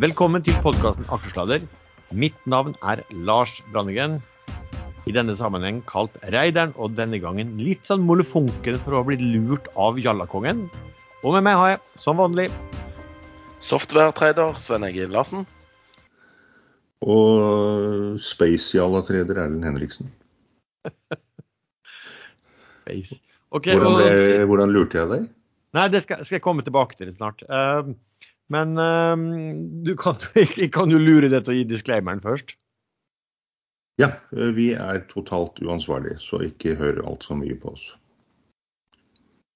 Velkommen til podkasten Aksjesladder. Mitt navn er Lars Brandegren. I denne sammenheng kalt Reideren, og denne gangen litt sånn molefonken for å ha blitt lurt av Jallakongen. Og med meg har jeg, som vanlig, Software-trader Sven Egil Larsen. Og Space-Jalla-trader Erlend Henriksen. Space. Okay, Hvordan, og- hvordan lurte jeg deg? Nei, det skal, skal jeg komme tilbake til snart. Eh, men eh, du kan, kan jo lure deg til å gi disclaimeren først. Ja, vi er totalt uansvarlige, så ikke hør altfor mye på oss.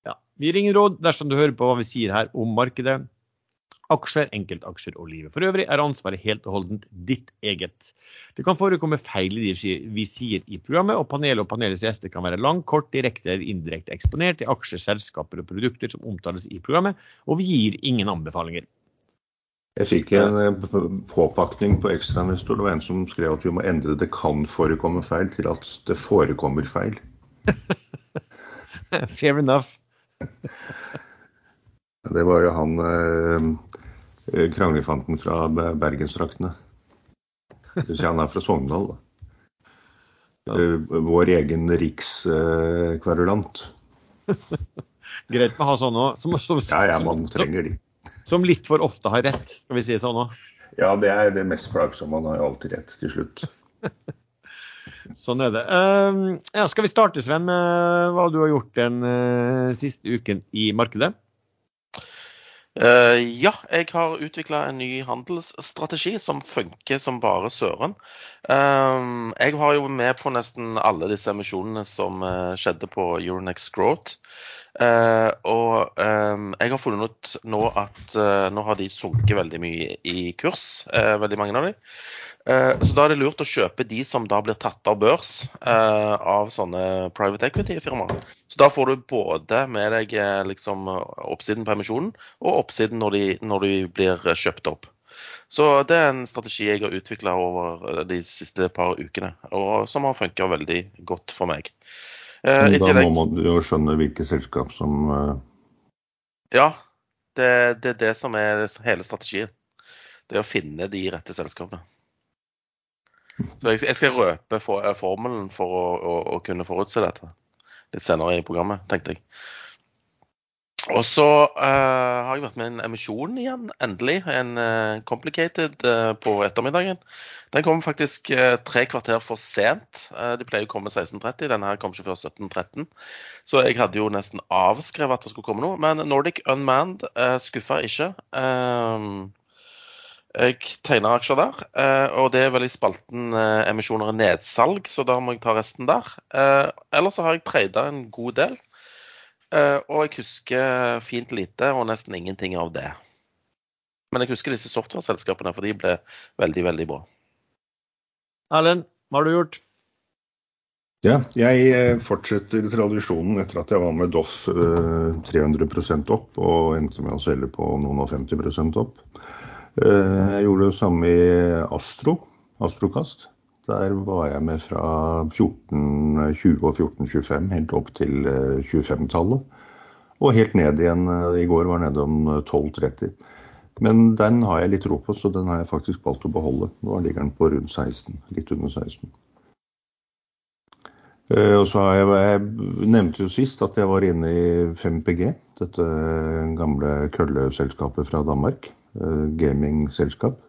Ja. Vi gir ingen råd dersom du hører på hva vi sier her om markedet. Aksjer, enkeltaksjer og livet for øvrig er ansvaret helt og holdent ditt eget. Det kan forekomme feil i det vi sier i programmet, og panelet og panelets gjester kan være lang, kort, direkte eller indirekte eksponert i aksjer, selskaper og produkter som omtales i programmet, og vi gir ingen anbefalinger. Jeg fikk en eh, påpakning på ekstrainvestor. Det var en som skrev at vi må endre 'det kan forekomme feil' til at 'det forekommer feil'. Fair enough. Det var jo han eh, kranglefanten fra bergensdraktene. han er fra Sogndal, da. Ja. vår egen rikskverulant. Greit med å ha sånn òg, ja, ja, man trenger de. Som litt for ofte har rett, skal vi si sånn òg. Ja, det er det mest plagsomme. Man har jo alltid rett til slutt. Sånn er det. Uh, ja, skal vi starte, Sven, med hva du har gjort den uh, siste uken i markedet? Uh, ja, jeg har utvikla en ny handelsstrategi som funker som bare søren. Uh, jeg var jo med på nesten alle disse emisjonene som uh, skjedde på Euronext Growth. Eh, og um, jeg har funnet ut nå at uh, nå har de sunket veldig mye i kurs, uh, veldig mange av de. Så da er det lurt å kjøpe de som da blir tatt av børs av sånne private equity-firmaer. Så da får du både med deg liksom oppsiden på emisjonen og oppsiden når de, når de blir kjøpt opp. Så det er en strategi jeg har utvikla over de siste par ukene, og som har funka veldig godt for meg. Eh, Men da må man jo skjønne hvilke selskap som eh, Ja, det, det er det som er hele strategien. Det er å finne de rette selskapene. Så jeg, jeg skal røpe for, eh, formelen for å, å, å kunne forutse dette litt senere i programmet, tenkte jeg. Og så eh, har jeg vært med en emisjon igjen, endelig. En eh, complicated eh, på ettermiddagen. Den kom faktisk tre kvarter for sent. De pleier å komme 16.30. Denne her kom ikke før 17.13. Så jeg hadde jo nesten avskrevet at det skulle komme noe. Men Nordic Unmanned uh, skuffa ikke. Jeg tegner aksjer der, og det er vel i spalten emisjoner og nedsalg, så da må jeg ta resten der. Ellers så har jeg trada en god del, og jeg husker fint lite og nesten ingenting av det. Men jeg husker disse software-selskapene, for de ble veldig, veldig bra. Erlend, hva har du gjort? Ja, jeg eh, fortsetter tradisjonen etter at jeg var med Doff eh, 300% opp og endte med å selge på noen og 50 opp. Eh, Jeg gjorde det samme i Astro, Astrokast. Der var jeg med fra 1420 og 1425 helt opp til eh, 25-tallet. Og helt ned igjen eh, i går var nede om eh, 12.30. Men den har jeg litt ro på, så den har jeg faktisk valgt å beholde. Nå ligger den på rundt 16, litt under 16. Eh, Og så har jeg, jeg nevnte jo sist at jeg var inne i 5PG, dette gamle kølleselskapet fra Danmark. eh, Gamingselskap.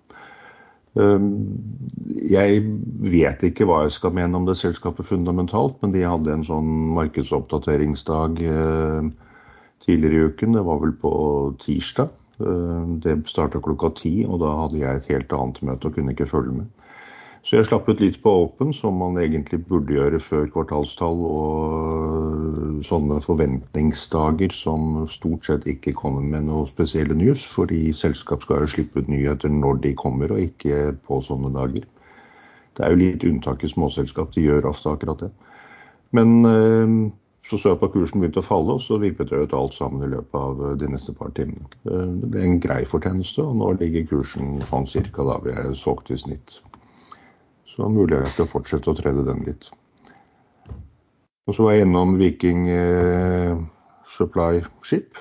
Jeg vet ikke hva jeg skal mene om det selskapet fundamentalt, men de hadde en sånn markedsoppdateringsdag tidligere i uken. Det var vel på tirsdag. Det starta klokka ti, og da hadde jeg et helt annet møte og kunne ikke følge med. Så jeg slapp ut litt på Open, som man egentlig burde gjøre før kvartalstall og sånne forventningsdager som stort sett ikke kommer med noe spesielle news, fordi selskap skal jo slippe ut nyheter når de kommer, og ikke på sånne dager. Det er jo litt unntak i småselskap, de gjør ofte akkurat det. Men eh, så så jeg på kursen begynte å falle, og så vippet det ut alt sammen i løpet av de neste par timene. Det ble en grei fortjeneste, og nå ligger kursen sånn cirka da vi solgte solgt i snitt. Så mulighet til å fortsette å trede den litt. Og så var jeg innom Viking eh, Supply Ship.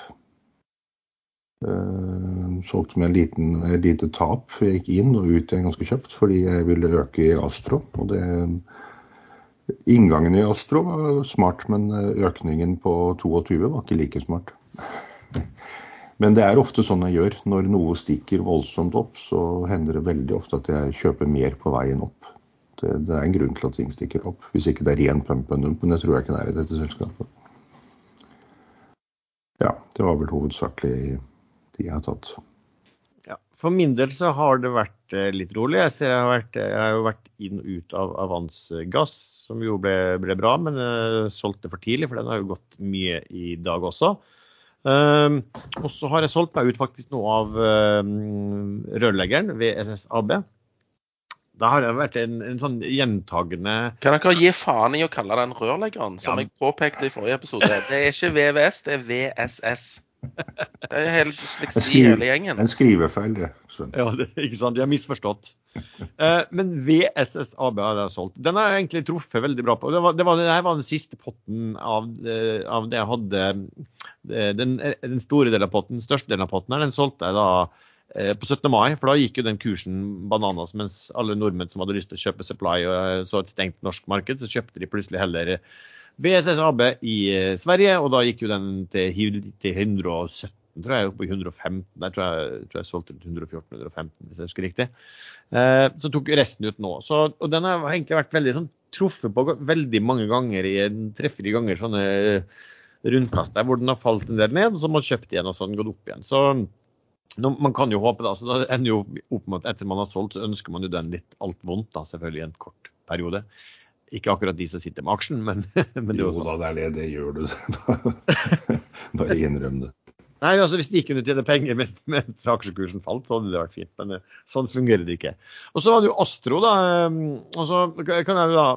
Eh, solgte med et lite tap. Jeg gikk inn og ut igjen ganske kjapt fordi jeg ville øke i Astro. og det Inngangen i Astro var smart, men økningen på 22 var ikke like smart. Men det er ofte sånn jeg gjør. Når noe stikker voldsomt opp, så hender det veldig ofte at jeg kjøper mer på veien opp. Det, er en grunn til at ting stikker opp. Hvis ikke det er ren pump and dump, men det tror jeg ikke det er i dette selskapet. Ja, det var vel hovedsakelig de jeg har tatt. Ja, for min del så har det vært eh, litt rolig. Jeg, ser jeg, har, vært, jeg har jo vært inn og ut av Avans gass, som jo ble, ble bra, men uh, solgte for tidlig, for den har jo gått mye i dag også. Um, og så har jeg solgt meg ut faktisk noe av um, rørleggeren ved SSAB. Da har det vært en, en sånn gjentagende Kan dere gi faen i å kalle den rørleggeren, som ja. jeg påpekte i forrige episode? Det er ikke VVS, det er VSS. Det er helt dysleksi hele gjengen. En skrivefeil, det. Ja, det, ikke sant. De har misforstått. Eh, men VSSAB har jeg solgt. Den har jeg egentlig truffet veldig bra på. Det var, det var, det var den siste potten av, uh, av det jeg hadde. Eh, den, den, store delen av potten, den største delen av potten her, den solgte jeg da Eh, på 17. mai, for da gikk jo den kursen bananas, mens alle nordmenn som hadde lyst til å kjøpe Supply og så et stengt norsk marked, så kjøpte de plutselig heller BSSAB i eh, Sverige, og da gikk jo den til, til 117, tror jeg, oppe i 115. Der tror jeg, tror jeg solgte til 114-115, hvis jeg husker riktig. Eh, så tok resten ut nå. Så, og den har egentlig vært veldig sånn truffet på veldig mange ganger i tre-fire ganger sånne rundkast der hvor den har falt en del ned, og så har kjøpt igjen og så har den gått opp igjen. Så man kan jo håpe, da. så da ender jo opp med at etter man har solgt, så ønsker man jo den litt alt vondt, da, selvfølgelig i en kort periode. Ikke akkurat de som sitter med aksjen, men, men Jo da, det er det. Det gjør du. Bare innrøm det. Nei, altså Hvis de kunne tjene penger mens, mens, aksjekursen falt, så hadde det vært fint. Men eh, sånn fungerer det ikke. Og så var det jo Astro, da. Ehm, og så kan jeg da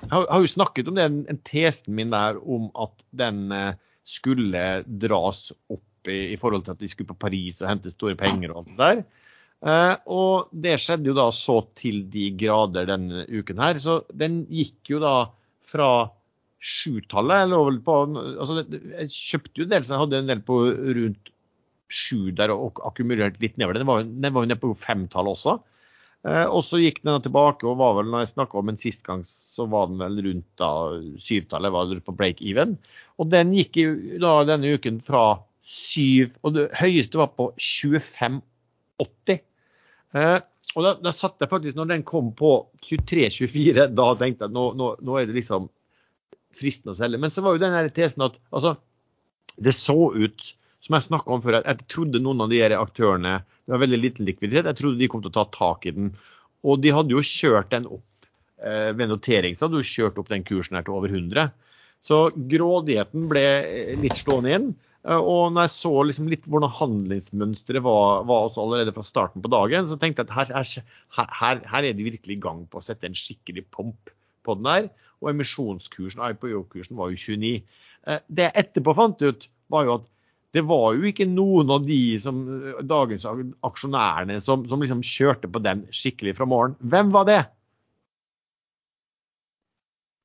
Jeg har jo snakket om det, en tesen min der om at den eh, skulle dras opp i, i, forhold til at de skulle på Paris og hente store penger og alt det der. Eh, og det skjedde jo da så til de grader denne uken her. Så den gikk jo da fra sjutallet. eller på altså Jeg kjøpte jo en del, så jeg hadde en del på rundt sju der og akkumulert litt nedover. Den var, den var jo nede på femtallet også. Eh, og så gikk den tilbake og var vel, når jeg snakka om den sist gang, så var den vel rundt da syvtallet, var det på break even. Og den gikk jo da denne uken fra 7, og det høyeste var på 25,80. Eh, og da, da satt jeg faktisk, når den kom på 23-24, da tenkte jeg nå, nå, nå, er det liksom fristende å selge. Men så var jo den her tesen at altså, det så ut som jeg snakka om før, at jeg trodde noen av de her aktørene Det var veldig liten likviditet. Jeg trodde de kom til å ta tak i den. Og de hadde jo kjørt den opp eh, ved notering, så hadde jo kjørt opp den kursen her til over 100. Så grådigheten ble litt slående inn. Eh, og når jeg så liksom litt hvordan handlingsmønsteret var, var allerede fra starten på dagen, så tenkte jeg at her, her, her, er de virkelig i gang på å sette en skikkelig pomp på den her. Og emisjonskursen, IPO-kursen var jo 29. Eh, det jeg etterpå fant ut, var jo at det var jo ikke noen av de som, dagens aksjonærene som, som liksom kjørte på den skikkelig fra morgen. Hvem var det?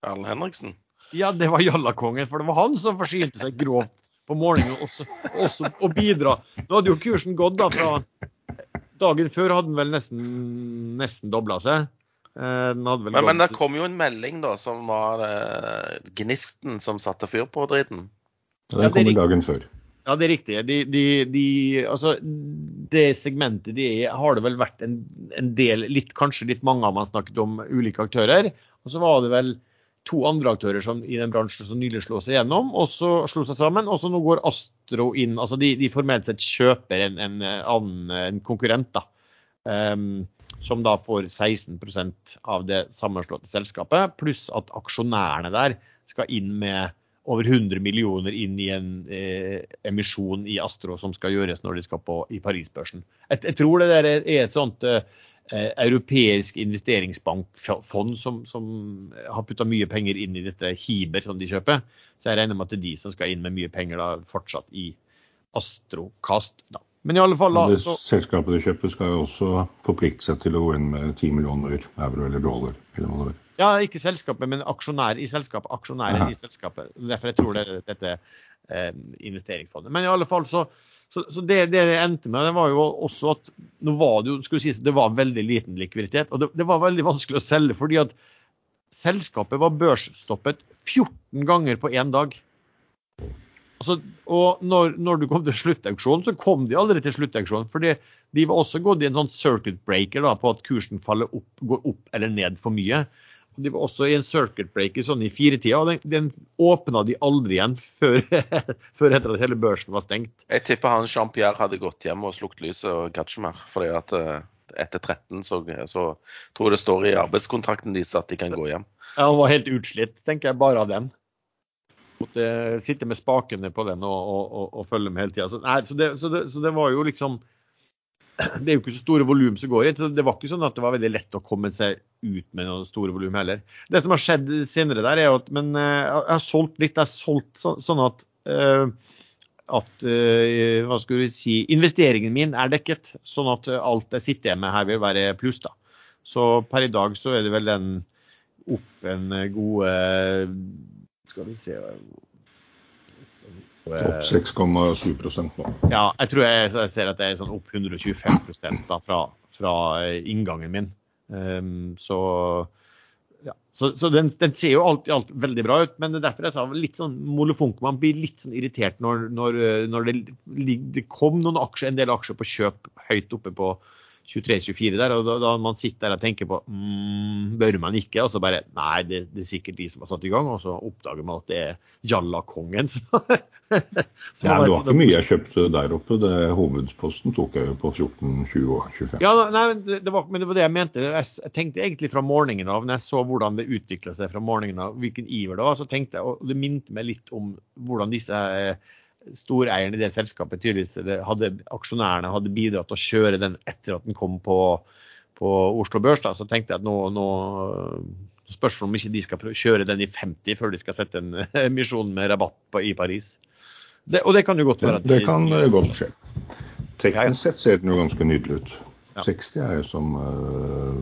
Erlend Henriksen? Ja, det var Jallakongen. For det var han som forsynte seg grovt på morgenen også, også å bidra. Nå hadde jo kursen gått da fra Dagen før hadde den vel nesten, nesten dobla seg. Eh, men, men, det kom jo en melding da som var eh, gnisten som satte fyr på driten. Ja, den kom dagen før. Ja, det er riktig. De, de, de, altså, det segmentet de er har det vel vært en, en del, litt, kanskje litt mange av man snakket om ulike aktører. Og så var det vel to andre aktører som, i den bransjen som nylig slo seg gjennom, og så slo seg sammen. Og så nå går Astro inn. altså De, de formelt sett kjøper en, en, annen, en konkurrent, da. Um, som da får 16% av det sammenslåtte selskapet, pluss at aksjonærene der skal inn med over 100 millioner inn i en eh, emisjon i Astro som skal gjøres når de skal på i Parisbørsen. Jeg, jeg tror det der er et sånt eh, europeisk investeringsbankfond som, som har putta mye penger inn i dette Hiber som de kjøper. Så jeg regner med at det er de som skal inn med mye penger da, fortsatt i Astrokast. Da. Men i alle fall da, så... selskapet du kjøper skal jo også forplikte seg til å gå inn med 10 millioner euro eller dollar. eller hva det er. Ja, ikke selskapet, men aksjonær i selskapet. Aksjonærer i selskapet. Derfor jeg tror det, er dette eh, investeringsfondet. Men i alle fall så, så, så det, det, det endte med, det var jo også at nå var det jo, skulle sies, det var veldig liten likviditet. Og det, det var veldig vanskelig å selge fordi at selskapet var børsstoppet 14 ganger på én dag. Altså, og når, når, du kom til sluttauksjonen, så kom de aldri til sluttauksjonen. fordi de var også gått i en sånn circuit breaker da, på at kursen faller opp, går opp eller ned for mye. De var også i en circuit breaker sånn i firetida, og den, den åpna de aldri igjen før, før, etter at hele børsen var stengt. Jeg tipper han Jean-Pierre hadde gått hjem og slukt lyset og gadd ikke mer. fordi at eh, etter 13 så, så tror jeg det står i arbeidskontrakten deres at de kan gå hjem. Ja, Han var helt utslitt, tenker jeg, bare av den. Måtte sitte med spakene på den og, og, og, og følge med hele tida. Så, så, så, så, det var jo liksom det er jo ikke så store volum som går inn. så Det var ikke sånn at det var veldig lett å komme seg ut med noen store volum heller. Det som har skjedd senere der, er at men eh, jeg har solgt litt. Jeg har solgt sånn at, uh, at uh, hva skulle vi si, investeringen min er dekket. Sånn at alt jeg sitter med her vil være pluss. da. Så per i dag så er det vel den opp en gode Skal vi se opp 6,7 nå. Ja, jeg tror jeg, jeg, ser at det er sånn opp 125 da, fra, fra, inngangen min. Um, så ja. Så, så den, den, ser jo alt alt veldig bra ut, men det er derfor jeg sa litt sånn molefonk. Man blir litt sånn irritert når, når, når det, det, kom noen aksjer, en del aksjer på kjøp høyt oppe på 23-24 der, og da, da, man sitter der og tenker på mm, bør man ikke, og så bare nei, det, det, er sikkert de som har satt i gang, og så oppdager man at det er Jalla-kongen som, ja, Det var ikke mye jeg kjøpte der oppe. det Hovedposten tok jeg jo på 14-20-25. Ja, nei, det var, men det var det jeg mente. Jeg tenkte egentlig fra morgenen av, når jeg så hvordan det utvikla seg fra morgenen av, hvilken iver det var, så tenkte jeg, og det minte meg litt om hvordan disse eh, storeieren i det selskapet tydeligvis hadde, aksjonærene hadde bidratt til å kjøre den etter at den kom på, på Oslo Børs. Da. Så tenkte jeg at nå, nå spørs det om ikke de skal kjøre den i 50 før de skal sette en emisjon med rabatt på, i Paris. Det, og det kan jo godt være at Det, det kan godt skje. Teknisk sett ser den jo ganske nydelig ut. Ja. 60 er jo som uh,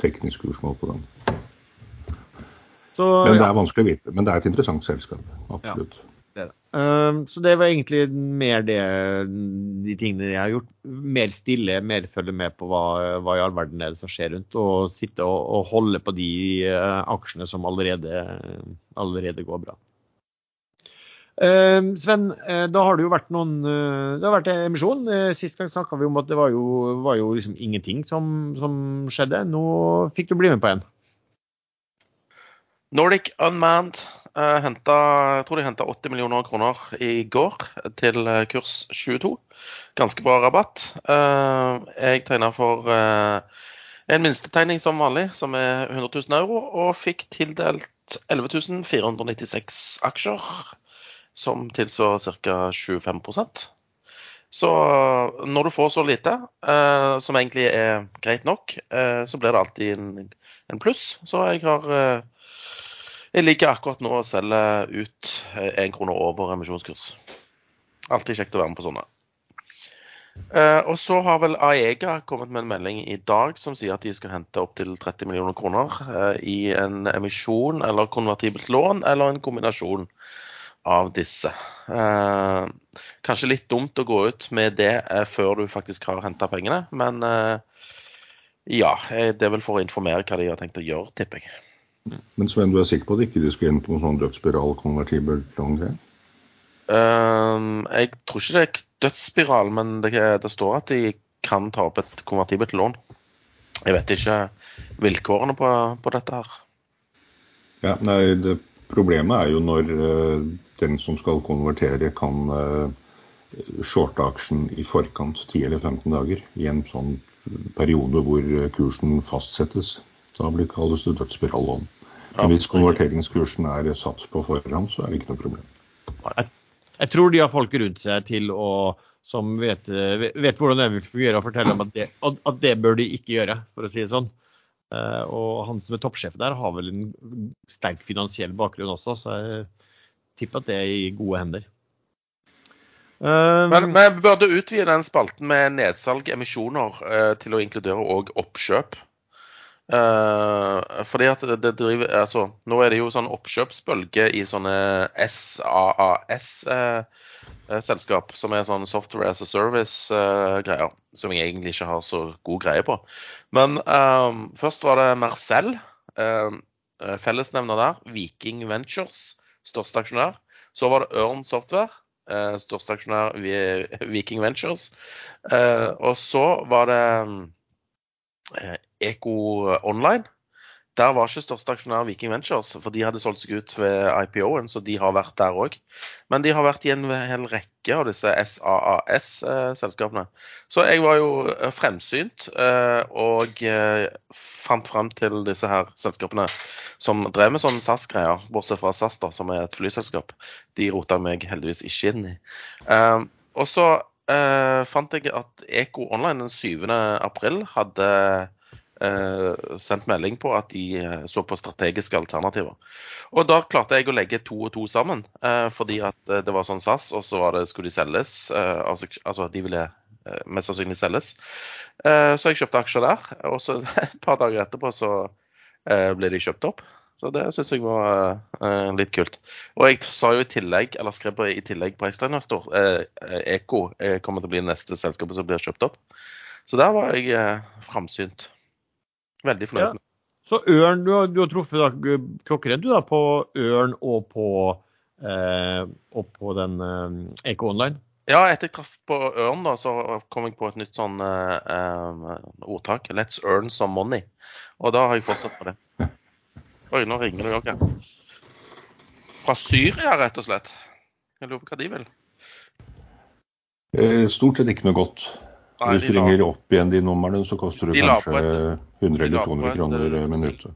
teknisk kursmål på den. Så, men det er vanskelig å vite. Men det er et interessant selskap. Absolutt. Ja. Det um, så det var egentlig mer det, de tingene jeg har gjort. Mer stille, mer følge med på hva, hva i all verden er det som skjer rundt. Og sitte og, og holde på de uh, aksjene som allerede, allerede går bra. Uh, Sven, uh, da har det jo vært noen uh, Det har vært emisjon. Sist gang snakka vi om at det var jo, var jo liksom ingenting som, som, skjedde. Nå fikk du bli med på en. Nordic Unmanned hentet, jeg tror de henta 80 millioner kroner i går til eh, kurs 22. Ganske bra rabatt. Uh, jeg tegna for en minstetegning som vanlig, som er 100 000 euro, og fikk tildelt 11 496 aksjer, som tilsvarer ca. 25% Så når du får så lite, som egentlig er greit nok, så blir det alltid en, en pluss. Så jeg har jeg liker akkurat nå å selge ut én eh, krone over emisjonskurs. Alltid kjekt å være med på sånne. Uh, og så har vel Aega kommet med en melding i dag som sier at de skal hente opptil 30 millioner kroner uh, i en emisjon eller konvertibelt lån, eller en kombinasjon av disse. Uh, kanskje litt dumt å gå ut med det før du faktisk har henta pengene, men ja, det er vel for å informere hva de har tenkt å gjøre, tipper jeg. Men Sven, du er sikker på at ikke de skulle inn på noen sånn dødsspiral-konvertibelt lån? Um, jeg tror ikke det er dødsspiral, men det, det, står at de kan ta opp et konvertibelt lån. Jeg vet ikke vilkårene på, på dette her. Ja, nei, det, Problemet er jo når uh, den som skal konvertere, kan uh, shorte aksjen i forkant 10 eller 15 dager i en sånn periode hvor kursen fastsettes. Da blir kalles det dødsspirallån. Men hvis konverteringskursen er satt på forhånd, så er det ikke noe problem. Jeg, jeg tror de har folk rundt seg til å som vet, vet hvordan det vil fungere, og fortelle om at det, at det, bør de ikke gjøre, for å si det sånn. Eh, og han som er toppsjef der, har vel en sterk finansiell bakgrunn også, så jeg tipper at det er i gode hender. Um, men vi burde utvide den spalten med nedsalg, emisjoner, uh, til å inkludere òg oppkjøp. Eh, fordi at det, det driver Altså, nå er det jo sånn oppkjøpsbølge i sånne SAAS-selskap, som er sånn software as a service-greier, som jeg egentlig ikke har så god greie på. Men um, først var det Marcel. eh, fellesnevner der. Viking Ventures, største aksjonær. Så var det Ørn Software, eh, største aksjonær Vi- Viking Ventures. Eh, og så var det eh, Eko Online. Der var ikke største aksjonær Viking Ventures, for de hadde solgt seg ut ved IPO-en, så de har vært der òg. Men de har vært i en hel rekke av disse SAAS-selskapene. Så jeg var jo eh, fremsynt eh, og eh, fant frem til disse her selskapene som drev med sånne SAS-greier, bortsett fra SAS, da, som er et flyselskap. De rota meg heldigvis ikke inn i. Og så eh, fant jeg at Eko Online den 7. april hadde eh, sendt melding på at de eh, så på strategiske alternativer. Og da klarte jeg å legge to og to sammen, eh, fordi at eh, det var sånn SAS, og så var det, skulle de selges. eh, altså, altså de ville eh, mest sannsynlig selges. Eh, så jeg kjøpte aksjer der, og så et par dager etterpå så eh, ble de kjøpt opp. Så det syns jeg var eh, litt kult. Og jeg sa jo i tillegg, eller skrev på, i tillegg på ekstrainvestor, eh, eh, Eko eh, kommer til å bli neste selskapet som blir kjøpt opp. Så der var jeg eh, framsynt. Veldig fornøyd. Ja. Så Ørn, du har, du har truffet da, klokkeredd du da, på Ørn og på, eh, og på den eh, Eko Online. Ja, etter jeg traff på Ørn, da, så kom jeg på et nytt sånn eh, eh, ordtak. Let's earn some money. Og da har jeg fortsatt med det. Oi, nå ringer det òg, ja. Fra Syria, rett og slett. Jeg lurer på hva de vil. Eh, Stort sett ikke noe godt. Nei, Hvis du la- ringer opp igjen de numrene, så koster det De kanskje et- 100 eller 200 et, kroner eh, minuttet.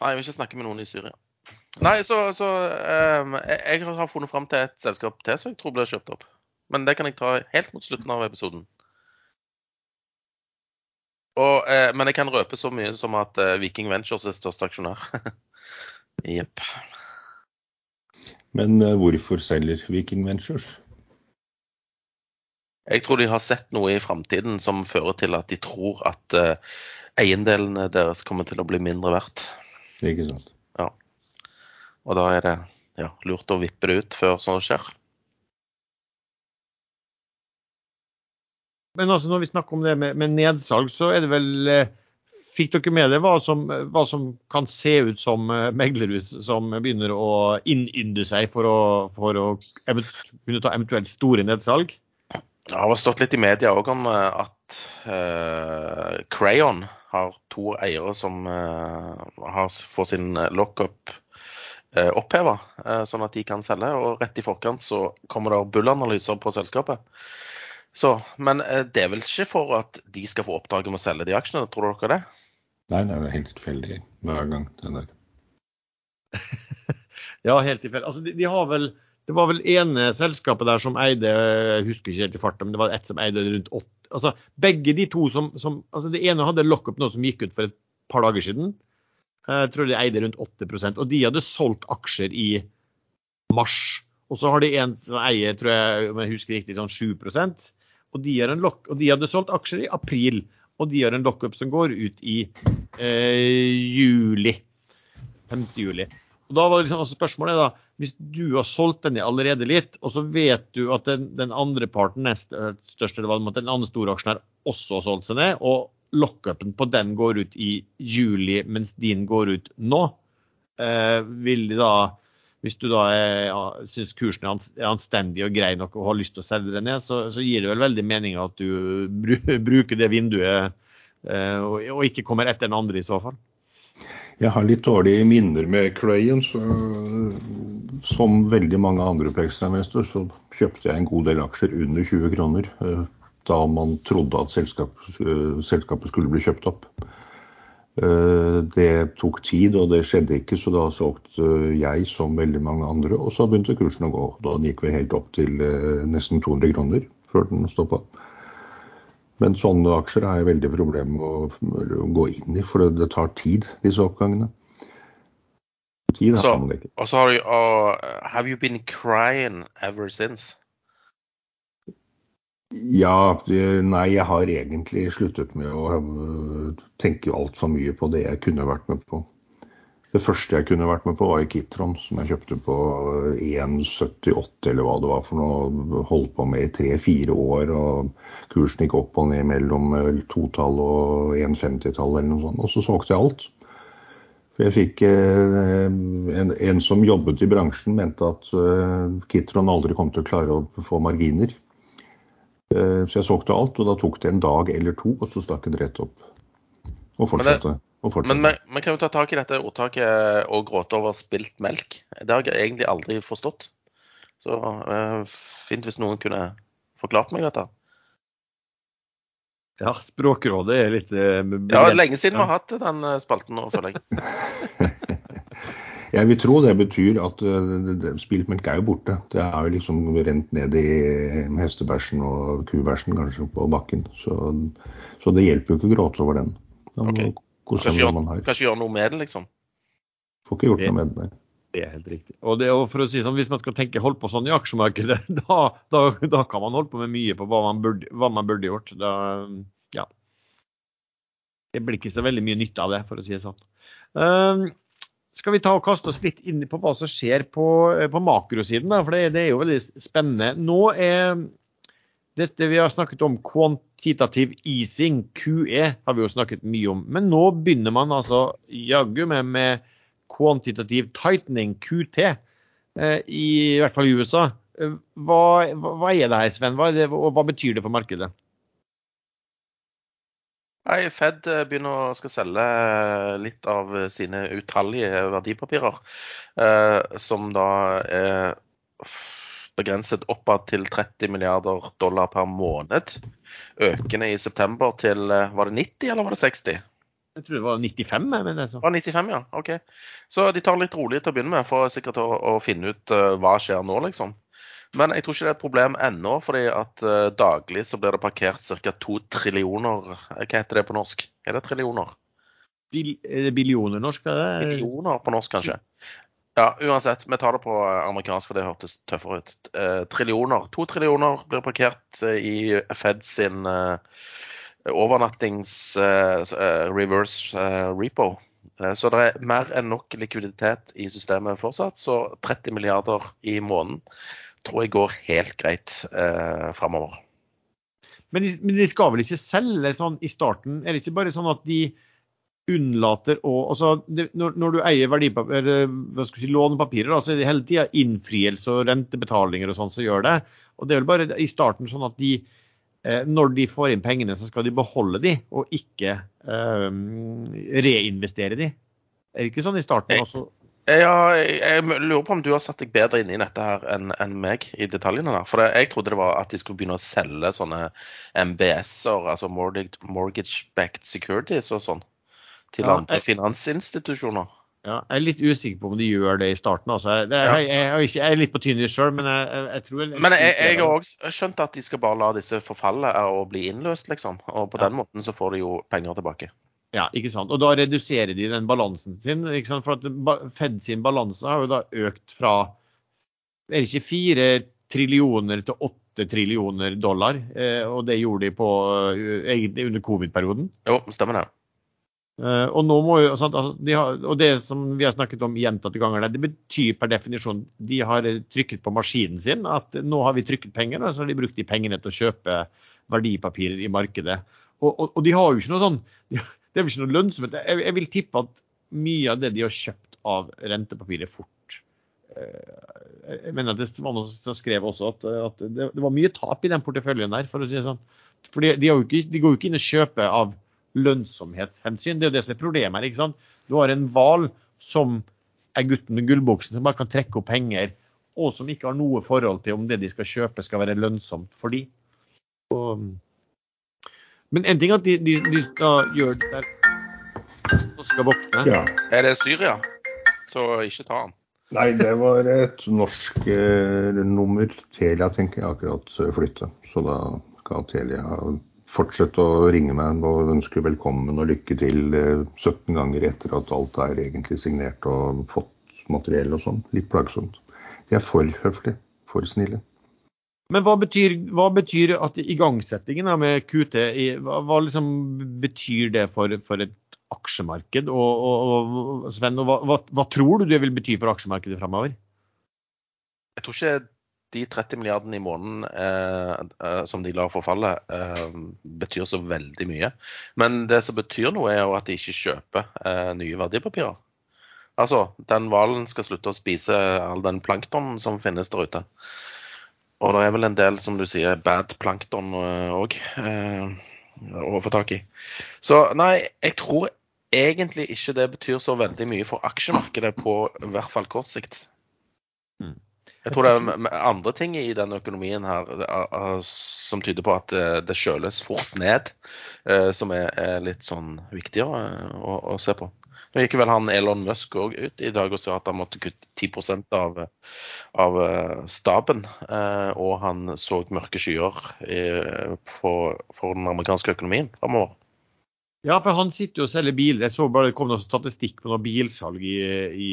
Nei, jeg vil ikke snakke med noen i Syria. Nei, så, så um, jeg, jeg har funnet fram til et selskap til som jeg tror blir kjøpt opp. Men det kan jeg ta helt mot slutten av episoden. Og, eh, men jeg kan røpe så mye som at eh, Viking Ventures er største aksjonær. Jepp. Men eh, hvorfor selger Viking Ventures? Jeg tror de har sett noe i framtiden som fører til at de tror at uh, eiendelene deres kommer til å bli mindre verdt. Ikke sant? Og da er det ja, lurt å vippe det ut før sånt skjer. Men altså når vi snakker om det med, med nedsalg, så er det vel eh, Fikk dere med det hva som, hva som kan se ut som eh, meglerhus som begynner å innynde seg for å, for å kunne ta eventuelt store nedsalg? Det har stått litt i media òg om eh, at uh, Crayon har to eiere som uh, har, får sin lockup uh, oppheva, sånn at de kan selge. Og rett i forkant så kommer det Bull-analyser på selskapet. Så, men det er vel ikke for at de skal få oppdraget med å selge de aksjene, tror dere det? Nei, det er jo helt tilfeldig hver gang. den der. Ja, helt tilfeldig. Altså, de, de har vel Det var vel ene selskapet der som eide Jeg husker ikke helt i farta, men det var ett som eide rundt åtte Altså, begge de to som, som altså Det ene hadde lockup nå som gikk ut for et par dager siden. Jeg tror de eide rundt 8% og de hadde solgt aksjer i mars. Og så har de en som eier, tror jeg, om jeg husker riktig, sånn 7% og de, lock, og de hadde solgt aksjer i april. Og de har en lockup som går ut i eh, juli. 5. juli. Og da var liksom også spørsmålet da, Hvis du har solgt den allerede litt, og så vet du at den, den andre parten, nest største, eller hva den andre store aksjen her, også har solgt seg ned, og lockupen på den går ut i juli, mens din går ut nå, eh, vil de da hvis du da ja, syns kursen er anstendig og grei nok og har lyst til å selge den ned, så, så gir det vel veldig mening at du bruker det vinduet eh, og, og ikke kommer etter den andre i så fall. Jeg har litt dårlige minner med Crayon. Så, som veldig mange andre på Ekstrainvestor, så kjøpte jeg en god del aksjer under 20 kroner. eh, Da man trodde at selskap, eh, selskapet skulle bli kjøpt opp. Eh, Det tok tid, og det skjedde ikke, så da solgte jeg som veldig mange andre. Og så begynte kursen å gå. Da den gikk vi helt opp til nesten 200 kroner før den stoppa. Men sånne aksjer har jeg veldig problemer med å, gå inn i, for det tar tid, disse oppgangene. Tid Så-. Og så har du uh, Have you been crying ever since? Ja, nei, jeg har egentlig sluttet med å øh, tenke altfor mye på det jeg kunne vært med på. Det første jeg kunne vært med på, var i Kitron, som jeg kjøpte på øh, 1,78 eller hva det var for noe. Holdt på med i tre-fire år, og kursen gikk opp og ned mellom øh, totall og 1,50-tall eller noe sånt. Og så solgte jeg alt. For jeg fikk eh, en, en som jobbet i bransjen, mente at eh, Kitron aldri kom til å klare å få marginer. Eh, Så jeg solgte alt, og da tok det en dag eller to, og så stakk det rett opp. Og fortsatte. og fortsatte. Men vi kan jo ta tak i dette ordtaket og gråte over spilt melk. Det har jeg egentlig aldri forstått. Så uh, fint hvis noen kunne forklart meg dette. Ja, Språkrådet er litt eh, Ja, lenge siden vi har hatt den eh, spalten nå, føler jeg. Jeg vil tro det betyr at eh, spiltmelk er jo borte. Det er jo liksom rent ned i hestebæsjen og kubæsjen kanskje på bakken. Så, så det hjelper jo ikke å gråte over den. Man kose Kanskje gjøre, man kanskje gjøre noe med det, liksom. Får ikke gjort noe med det. nei. Det er helt riktig. Og, det, og for å si sånn, Hvis man skal tenke holde på sånn i aksjemarkedet, da, da, da kan man holde på med mye på hva man burde, hva man burde gjort. Da, ja. Det blir ikke så veldig mye nytte av det, for å si det sånn. Um, skal vi ta og kaste oss litt inn på hva som skjer på, på makrosiden? Da? For det, det er jo veldig spennende. Nå er dette vi har snakket om kvantitativ easing, QE, har vi jo snakket mye om. Men nå begynner man altså jaggu med, med quantitative tightening, QT, eh, i, i hvert fall i USA. Eh, Hva, hva er det her, Sven? Hva, det, og hva betyr det for markedet? Nei, Fed eh, begynner å skal selge litt av sine utallige verdipapirer, eh, som da er begrenset oppad til 30 milliarder dollar per måned. Økende i september til Var det 90 eller var det 60? Jeg tror det var 95, jeg mener så. Det var 95, ja. OK. Så de tar litt rolig til å begynne med, for sikkert å, å finne ut uh, hva skjer nå, liksom. Men jeg tror ikke det er et problem ennå, fordi at uh, daglig så blir det parkert ca. to trillioner eh, Hva heter det på norsk? Er det trillioner? Bil, er det billioner norsk? Er det? Billioner på norsk, kanskje. Ja, uansett. Vi tar det på amerikansk, for det hørtes tøffere ut. Uh, trillioner. To trillioner blir parkert i Fed sin overnattings eh, eh, reverse eh, repo. Så det er mer enn nok likviditet i systemet fortsatt. Så 30 milliarder i måneden tror jeg går helt greit eh, framover. Men men de skal vel ikke selge sånn i starten? Er det ikke bare sånn at de unnlater å altså, det, når, når du eier verdipapir, hva skal si, lånepapirer, da, så er det hele tida innfrielse og rentebetalinger og sånn som gjør det. Og det er vel bare i starten sånn at de når de får inn pengene, så skal de beholde de, og ikke eh, reinvestere de. Er det ikke sånn i starten også? Ja, jeg, lurer på om du har satt deg bedre inn i dette her enn en meg i detaljene der. For jeg trodde det var at de skulle begynne å selge sånne MBS-er, altså mortgage- mortgage-backed securities og sånn, til Ja, andre finansinstitusjoner. Ja, jeg er litt usikker på om de gjør det i starten. Altså. Jeg, det, Ja. jeg, jeg, jeg, jeg er litt på tynn is sjøl, men jeg, jeg, tror jeg, Men jeg, har òg skjønt at de skal bare la disse forfalle og bli innløst, liksom. Og på Ja. den måten så får de jo penger tilbake. Ja, ikke sant. Og da reduserer de den balansen sin. ikke sant? For at Fed sin balanse har jo da økt fra er det ikke fire trillioner til åtte trillioner dollar. Eh, og det gjorde de på eh, under covid-perioden. Jo, stemmer det. Eh, og nå må jo, sant, altså, de har, og det som vi har snakket om gjentatte ganger, det betyr per definisjon de har trykket på maskinen sin at nå har vi trykket penger, og så har de brukt de pengene til å kjøpe verdipapirer i markedet. Og, og, og de har jo ikke noe sånn de, Det er vel ikke noe lønnsomhet. Jeg, jeg vil tippe at mye av det de har kjøpt av rentepapirer fort eh, Jeg mener at det var noen som skrev også at, at det, det var mye tap i den porteføljen der, for å si det sånn. For de, de, ikke, de går jo ikke inn og kjøper av lønnsomhetshensyn. Det er jo det som er problemet her. ikke sant? Du har en hval som er gutten med gullbuksen, som bare kan trekke opp penger, og som ikke har noe forhold til om det de skal kjøpe skal være lønnsomt for de. Og, men en ting er at de, de, de skal gjøre det der og skal våkne. Ja. Er det Syria? Så ikke ta den. Nei, det var et norsk eh, nummer. Telia tenker jeg akkurat flytte. Så da skal Telia fortsette å ringe meg og ønske velkommen og lykke til eh, 17 ganger etter at alt er egentlig signert og fått materiell og sånn. Litt plagsomt. De er for høflige. For snille. Men hva betyr, hva betyr at igangsettingen med QT hva, hva liksom betyr det for, for et aksjemarked? Og, og, og Sven, og hva, hva, hva tror du det vil bety for aksjemarkedet fremover? Jeg tror ikke de 30 milliardene i måneden eh, eh, som de lar forfalle, eh, betyr så veldig mye. Men det som betyr noe, er jo at de ikke kjøper eh, nye verdipapirer. Altså, den hvalen skal slutte å spise all den planktonen som finnes der ute. Og det er vel en del, som du sier, bad plankton òg eh, å få tak i. Så nei, jeg tror egentlig ikke det betyr så veldig mye for aksjemarkedet på i hvert fall kort sikt. Mm. Jeg tror det er andre ting i den økonomien her som tyder på at det kjøles fort ned, som er litt sånn viktigere å, å se på. Nå gikk vel han Elon Musk òg ut i dag og sa at han måtte kutte 10% av, av staben. Og han så mørke skyer for, for den amerikanske økonomien framover. Ja, for han sitter jo og selger biler. Jeg så bare det kom noe statistikk på noe bilsalg i, i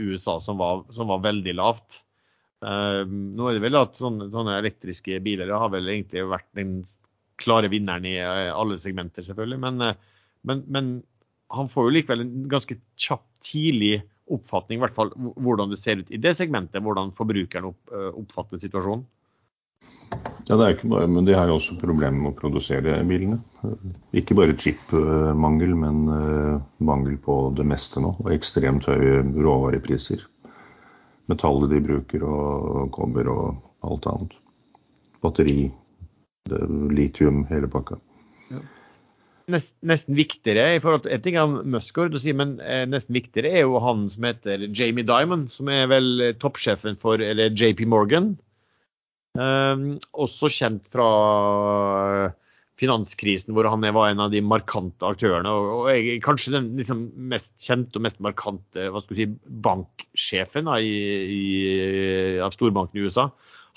USA som var, som var veldig lavt. Uh, nå er det vel at sånne, sånne, elektriske biler har vel egentlig vært den klare vinneren i uh, alle segmenter, selvfølgelig. Men, uh, men, men, han får jo likevel en ganske kjapp, tidlig oppfatning, hvert fall hvordan det ser ut i det segmentet. Hvordan forbrukeren opp, oppfatter situasjonen. Ja, det er ikke bare, men De har jo også problemer med å produsere bilene. Ikke bare chipmangel, men mangel på det meste nå. Og ekstremt høye råvarepriser metallet de bruker, og kobber og alt annet. Batteri, litium, hele pakka. Ja. Nest, nesten viktigere i forhold til En ting er Muscord, men eh, nesten viktigere er jo han som heter Jamie Dimon, som er vel toppsjefen for eller JP Morgan. Um, også kjent fra finanskrisen, hvor han var en av de markante aktørene. Og, og kanskje den liksom mest kjente og mest markante hva skal si, banksjefen da, i, i, av storbanken i USA.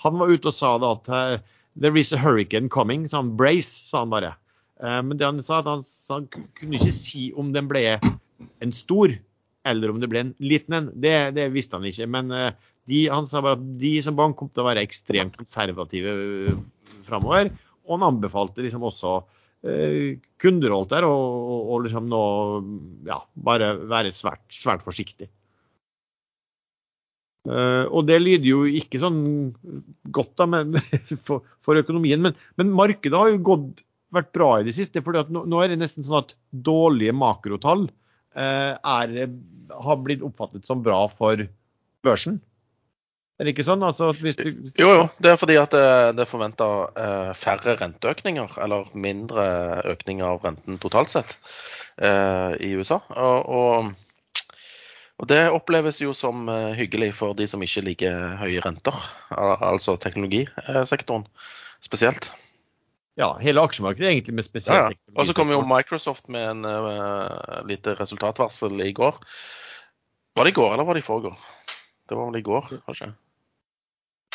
Han var ute og sa da at uh, there is a hurricane coming. Så han brace, sa han bare. Uh, men det han sa, at han, han, kunne ikke si om den ble en stor eller om det ble en liten en. Det, det visste han ikke. Men uh, de, han sa bare at de som bank kom til å være ekstremt konservative framover. Og han anbefalte liksom også eh, kunder holdt der og, liksom nå ja, bare være svært, svært forsiktig. Uh, og det lyder jo ikke sånn godt da, men, for, for, økonomien, men, men, markedet har jo gått, vært bra i det siste. for nå, nå, er det nesten sånn at dårlige makrotall uh, er, har blitt oppfattet som bra for børsen. Er det ikke sånn? Altså, du... Jo, jo. Det er fordi at det, det er forventa eh, færre renteøkninger, eller mindre økning av renten totalt sett eh, i USA. Og, og, og, det oppleves jo som eh, hyggelig for de som ikke liker høye renter, altså teknologisektoren spesielt. Ja, hele aksjemarkedet egentlig med spesielt ja, ja. Og så kom jo Microsoft med en uh, lite resultatvarsel i går. Var det i går, eller var det i forgår? Det var vel i går, kanskje?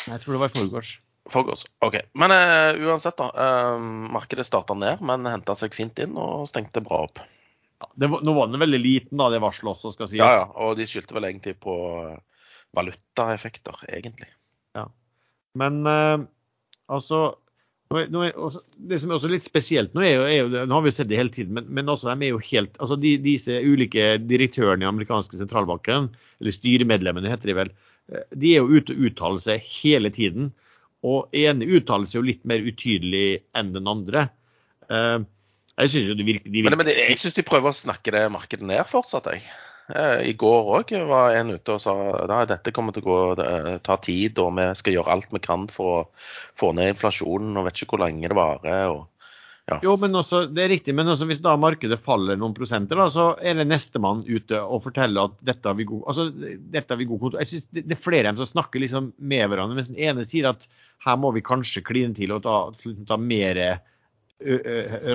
Jeg tror det var i forgårs. Forgårs, OK. Men uh, uansett, da. Uh, markedet starta ned, men henta seg fint inn og stengte bra opp. Ja, var, nå var den veldig liten, da, det varselet også, skal sies. Ja, ja. Og de skyldte vel egentlig på valutaeffekter, egentlig. Ja. Men uh, altså nå er, også, det som er også litt spesielt nå, er jo, er jo, nå har vi sett det hele tiden, men, men også, de er jo helt, altså de, disse ulike direktørene i amerikanske sentralbanken, eller styremedlemmene heter de vel, Eh, de er jo ute og uttaler seg hele tiden. Og ene uttaler seg jo litt mer utydelig enn den andre. Eh, jeg syns jo det virker, de virker... Men, men jeg syns de prøver å snakke det markedet ned fortsatt, jeg. Eh, I går òg var en ute og sa at dette kommer til å gå, ta tid, og vi skal gjøre alt vi kan for å få ned inflasjonen, og vet ikke hvor lenge det varer. og ja. Jo, men også, det er riktig, men hvis da markedet faller noen prosenter, da, så er det nestemann ute og forteller at dette har vi god, altså, dette har vi god kontroll. Jeg synes det, det, er flere som snakker liksom med hverandre. Mens den ene sier at her må vi kanskje kline til og ta, ta mer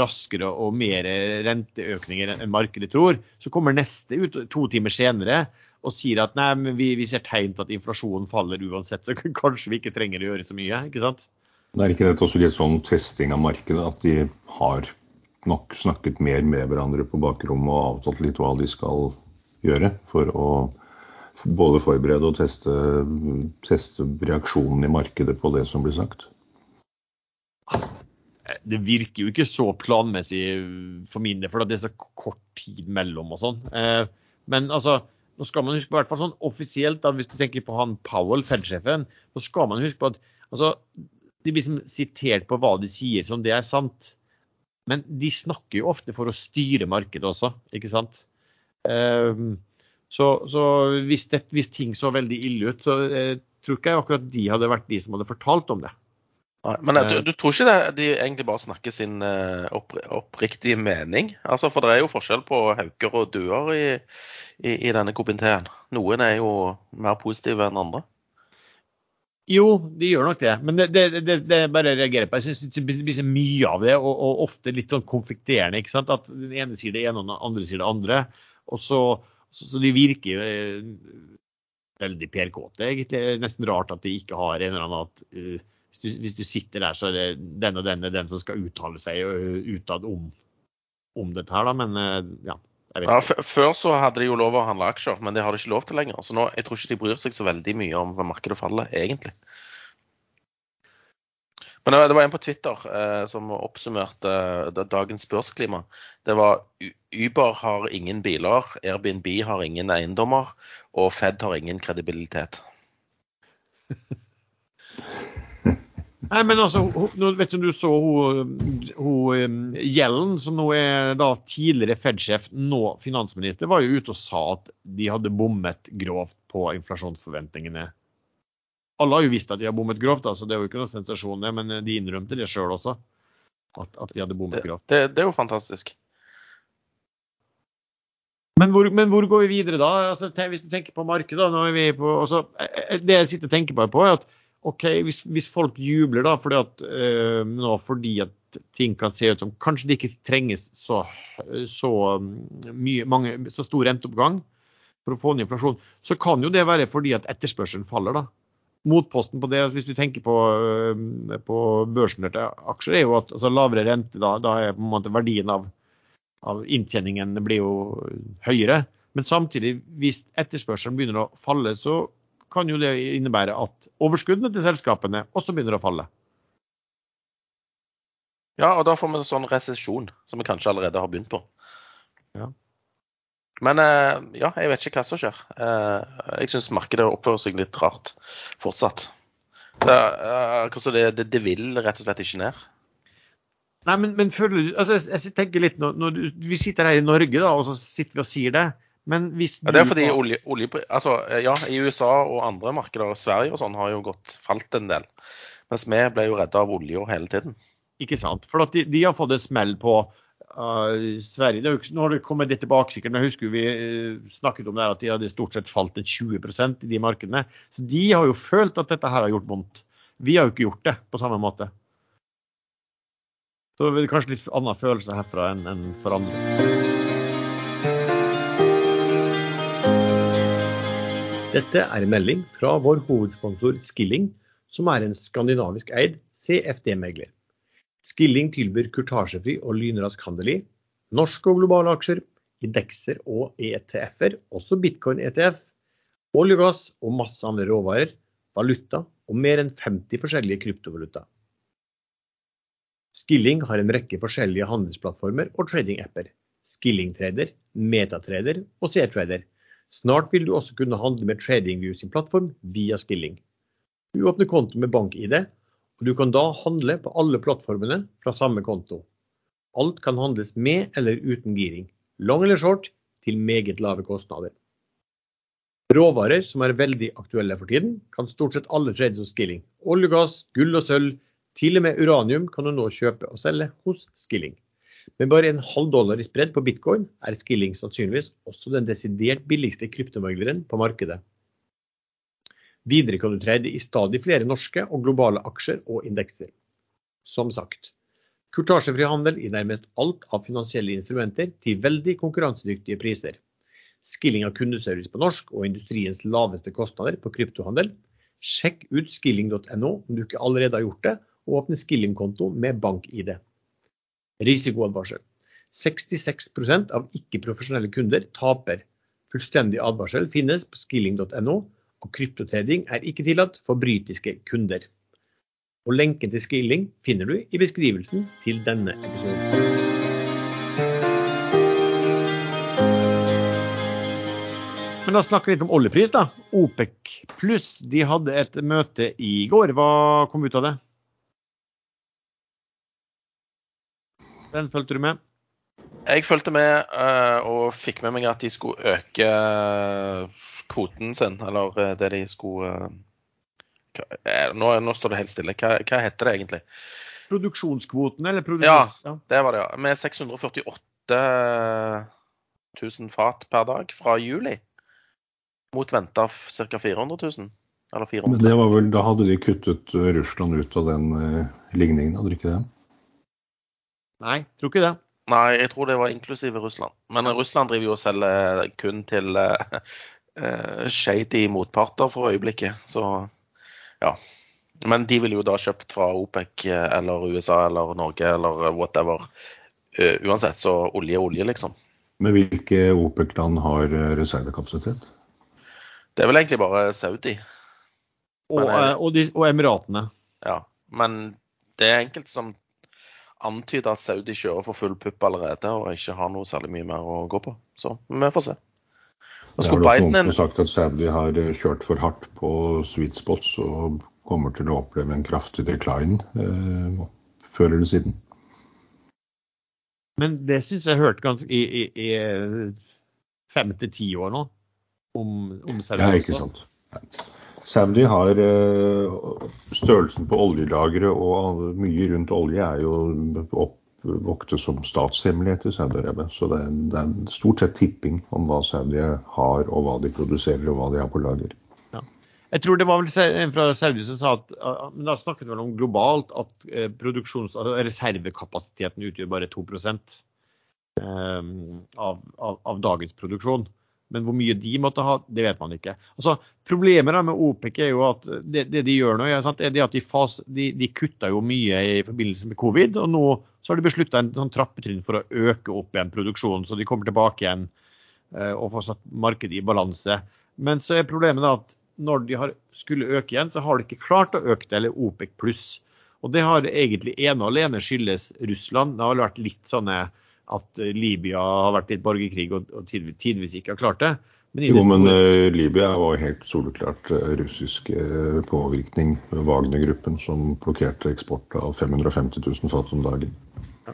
raskere og mer renteøkninger enn markedet tror. Så kommer neste ut to timer senere og sier at nei, men vi, vi ser tegn til at inflasjonen faller uansett, så kanskje vi ikke trenger å gjøre så mye. ikke sant? Det er ikke dette også litt sånn testing av markedet, at de har nok snakket mer med hverandre på bakrommet og avtalt litt hva de skal gjøre for å både forberede og teste, teste reaksjonen i markedet på det som blir sagt? Det virker jo ikke så planmessig for min del, for det er så kort tid mellom og sånn. Eh, men altså, nå skal man huske på hvert fall sånn offisielt, da, hvis du tenker på han Powell, Fed-sjefen, så skal man huske på at altså, de blir liksom sitert på hva de sier som det er sant. Men de snakker jo ofte for å styre markedet også, ikke sant. Um, så, så hvis, det, hvis, ting så veldig ille ut, så eh, tror ikke jeg akkurat de hadde vært de som hadde fortalt om det. Nei, men du, du, tror ikke det, de egentlig bare snakker sin uh, opp, oppriktige mening? Altså, For det er jo forskjell på hauker og duer i, i, i, denne komiteen. Noen er jo mer positive enn andre. Jo, de gjør nok det. Men det, det, det, det bare reagerer på. Jeg syns det blir så mye av det, og, og, ofte litt sånn konflikterende. ikke sant? At den ene sier det ene, og den andre sier det andre. Og så, så, så de virker jo eh, veldig PR-kåte, egentlig. Nesten rart at de ikke har en eller annen at uh, hvis du, hvis du, sitter der, så er det den og den er den som skal uttale seg utad om, om dette her, da. Men ja. Ja, Før så hadde de jo lov å handle aksjer, men det har de ikke lov til lenger. Så nå, jeg tror ikke de bryr seg så veldig mye om hva markedet faller, egentlig. Men det var en på Twitter eh, som oppsummerte eh, dagens børsklima. Det var Uber har ingen biler, Airbnb har ingen eiendommer, og Fed har ingen kredibilitet. Nei, men altså, hun, vet du, du så hun, Gjellen, som nå er da tidligere Fed-sjef, nå finansminister, var jo ute og sa at de hadde bommet grovt på inflasjonsforventningene. Alle har jo visst at de har bommet grovt, så altså, det er jo ikke noe sensasjon, det, men de innrømte det sjøl også. At, at, de hadde bommet grovt. Det, det, det, er jo fantastisk. Men hvor, men hvor går vi videre da? Altså, hvis du tenker på markedet, da, nå er vi på, også, eh, eh, det jeg sitter og tenker på, er at OK, hvis, hvis folk jubler da fordi at, øh, nå fordi at ting kan se ut som kanskje det ikke trenges så, så, mm, mye, mange, så stor renteoppgang for å få ned inflasjon, så kan jo det være fordi at etterspørselen faller. da. Motposten på det, hvis du tenker på, øh, på børsnerte aksjer, er jo at altså, lavere rente, da, da er på en måte verdien av, av inntjeningen blir jo høyere. Men samtidig, hvis etterspørselen begynner å falle, så kan jo det innebære at overskuddene til selskapene også begynner å falle. Ja, og da får vi en sånn resesjon, som vi kanskje allerede har begynt på. Ja. Men eh, ja, jeg vet ikke hva som skjer. Eh, jeg syns markedet oppfører seg litt rart fortsatt. Det, altså det, det, det, vil rett og slett ikke ned. Nei, men, men føler du altså jeg, jeg tenker litt når, når, Vi sitter her i Norge da, og så sitter vi og sier det. Men hvis ja, det er fordi olje, olje, altså, ja, i USA og andre markeder, Sverige og sånn, har jo gått falt en del. Mens vi ble jo redda av olja hele tiden. Ikke sant. For de, de, har fått en smell på uh, Sverige. Det jo, nå har det kommet litt tilbake, sikkert, men jeg husker vi uh, snakket om det her, at de hadde stort sett falt en 20% i de markedene. Så de har jo følt at dette her har gjort vondt. Vi har jo ikke gjort det på samme måte. Så det er kanskje litt annen følelse herfra enn, enn for andre. Dette er en melding fra vår hovedsponsor Skilling, som er en skandinavisk eid CFD-megler. Skilling tilbyr kurtasjefri og lynrask handel i norske og globale aksjer, indekser og ETF-er, også bitcoin-ETF, olje og gass og masse andre råvarer, valuta og mer enn 50 forskjellige kryptovaluta. Skilling har en rekke forskjellige handelsplattformer og trading-apper. Skilling-trader, Metatrader og C-trader Snart vil du også kunne handle med TradingView sin plattform via Skilling. Du åpner konto med bank-ID, og du kan da handle på alle plattformene fra samme konto. Alt kan handles med eller uten giring, long eller short, til meget lave kostnader. Råvarer som er veldig aktuelle for tiden, kan stort sett alle trades hos Skilling. Olje gass, gull og sølv, til og med uranium kan du nå kjøpe og selge hos Skilling. Med bare en halv dollar i spredd på bitcoin er Skilling sannsynligvis også den desidert billigste kryptomegleren på markedet. Videre kan du trade i stadig flere norske og globale aksjer og indekser. Som sagt, kurtasjefri handel i nærmest alt av finansielle instrumenter til veldig konkurransedyktige priser. Skilling av kundeservice på norsk og industriens laveste kostnader på kryptohandel. Sjekk ut skilling.no om du ikke allerede har gjort det, og åpne Skilling-konto med bank-ID. Risikoadvarsel. 66 av ikke-profesjonelle kunder taper. Fullstendig advarsel finnes på skilling.no, og kryptotrading er ikke tillatt for britiske kunder. Og lenken til Skilling finner du i beskrivelsen til denne episoden. Men da snakker vi litt om oljepris, da. OPEC pluss de hadde et møte i går. Hva kom ut av det? Den fulgte du med? Jeg fulgte med uh, og fikk med meg at de skulle øke uh, kvoten sin, eller uh, det de skulle nå, nå, står det helt stille. Hva, hva, heter det egentlig? Produksjonskvoten, eller produksjons... Ja, det var det, ja. Med 648 000 fat per dag fra juli mot venta ca. 400 000. Eller 400 Men det var vel, Da hadde de kuttet eh, Russland ut av den uh, ligningen, hadde de ikke det? Nei, tror ikke det. Nei, jeg tror det var inklusive Russland. Men Russland driver jo og selger kun til uh, shady motparter for øyeblikket, så ja. Men de ville jo da kjøpt fra OPEC eller USA eller Norge eller whatever. Uh, uansett, så olje er olje, liksom. Men hvilke OPEC-land har reservekapasitet? Det er vel egentlig bare Saudi. Og, jeg, eh, og, de, og, Emiratene. Ja, men det er enkelte som antyder at Saudi kjører for full pupp allerede og ikke har noe særlig mye mer å gå på. Så vi får se. Det har Biden noen sagt at Saudi har eh, kjørt for hardt på sweet spots og kommer til å oppleve en kraftig decline eh, før eller siden. Men det syns jeg hørte ganske i, i, i fem til ti år nå om, om Saudi ja, ikke sant. Saudi har uh, størrelsen på oljelagre og mye rundt olje er jo oppvoktet som statshemmelighet i Saudi-Arabia. Så det er, det er, stort sett tipping om hva Saudi har, og hva de produserer og hva de har på lager. Ja. Jeg tror det var vel en fra Saudi som sa at men da snakket vi om globalt at eh, altså reservekapasiteten utgjør bare 2 um, av, av, av dagens produksjon. Men hvor mye de måtte ha, det vet man ikke. Altså, problemet med OPEC er jo at det, det de gjør nå, er, sant, er at de, fas, de, de kutta jo mye i forbindelse med covid. Og nå så har de beslutta en sånn trappetrinn for å øke opp igjen produksjonen. Så de kommer tilbake igjen eh, og får satt markedet i balanse. Men så er problemet at når de har, skulle øke igjen, så har de ikke klart å øke det, eller OPEC pluss. Og det har egentlig ene og alene skyldes Russland. Det har vært litt sånne at eh, Libya har vært i et borgerkrig og, og tidvis ikke har klart det. Men jo, men uh, Libya var helt soleklart uh, russisk uh, påvirkning. Wagner-gruppen som blokkerte eksport av 550 000 fat om dagen. Ja.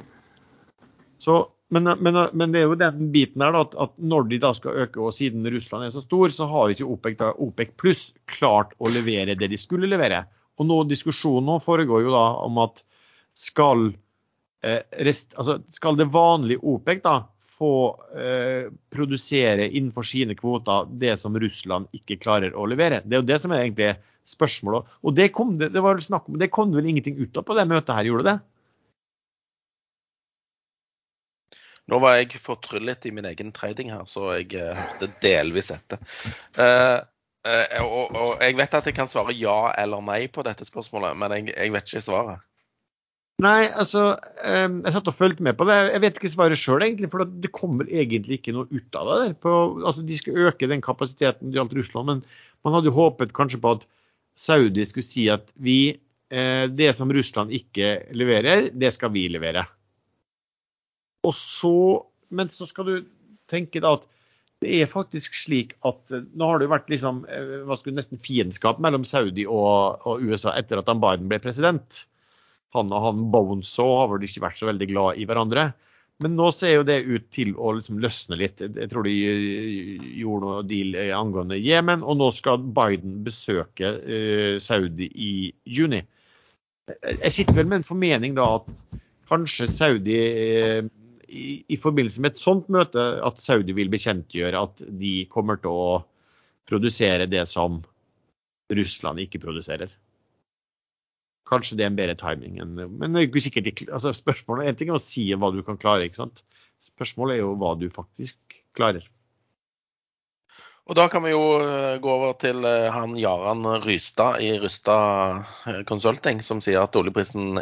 Så, men, men, men, det er jo den biten her da, at, at, når de da skal øke, og siden Russland er så stor, så har ikke OPEC, da, OPEC pluss klart å levere det de skulle levere. Og nå Diskusjonen nå foregår jo da om at skal rest, altså skal det vanlige OPEC da få eh, produsere innenfor sine kvoter det som Russland ikke klarer å levere? Det er jo det som er egentlig spørsmålet. Og det kom det, det var snakk om, det kom vel ingenting ut av på det møtet her, gjorde det? Nå var jeg fortryllet i min egen trading her, så jeg uh, hørte delvis etter. Uh, uh, og, og, jeg vet at jeg kan svare ja eller nei på dette spørsmålet, men jeg, jeg vet ikke svaret. Nei, altså Jeg satt og fulgte med på det. Jeg vet ikke svaret sjøl, egentlig. For det kommer egentlig ikke noe ut av det. På, altså, de skal øke den kapasiteten det gjaldt Russland, men man hadde jo håpet kanskje på at Saudi skulle si at vi, eh, det som Russland ikke leverer, det skal vi levere. Og så, Men så skal du tenke da at det er faktisk slik at eh, nå har det jo vært liksom, eh, hva skulle nesten fiendskap mellom Saudi og, og USA etter at Biden ble president han og han Bonzo har vel ikke vært så veldig glad i hverandre. Men nå ser jo det ut til å liksom løsne litt. Jeg tror de eh, gjorde noe deal eh, angående Jemen, og nå skal Biden besøke uh, Saudi i juni. Jeg sitter vel med en formening da at kanskje Saudi i, forbindelse med et sånt møte, at Saudi vil bekjentgjøre at de kommer til å produsere det som Russland ikke produserer. Kanskje det er en bedre timing. Enn, men det er ikke sikkert, altså spørsmålet En ting er å si hva du kan klare. ikke sant? Spørsmålet er jo hva du faktisk klarer. Og Da kan vi jo eh, gå over til eh, han Jaran Rystad i Rystad eh, Consulting, som sier at oljeprisen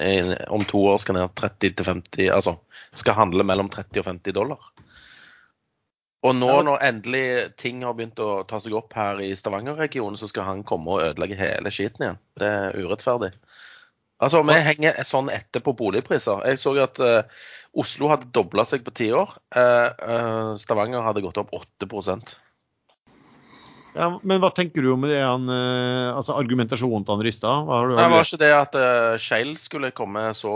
om to år skal ned 30 til 50, altså skal handle mellom 30 og 50 dollar. Og nå når endelig ting har begynt å ta seg opp her i Stavanger-regionen, så skal han komme og ødelegge hele skiten igjen. Det er urettferdig Altså, vi henger sånn etter på boligpriser. Jeg så at uh, Oslo hadde dobla seg på ti år. Uh, uh, Stavanger hadde gått opp 8 Ja, men hva tenker du om det han, altså argumentasjonen til han Rystad? Hva har du, Nei, var ikke det at uh, Shale skulle komme så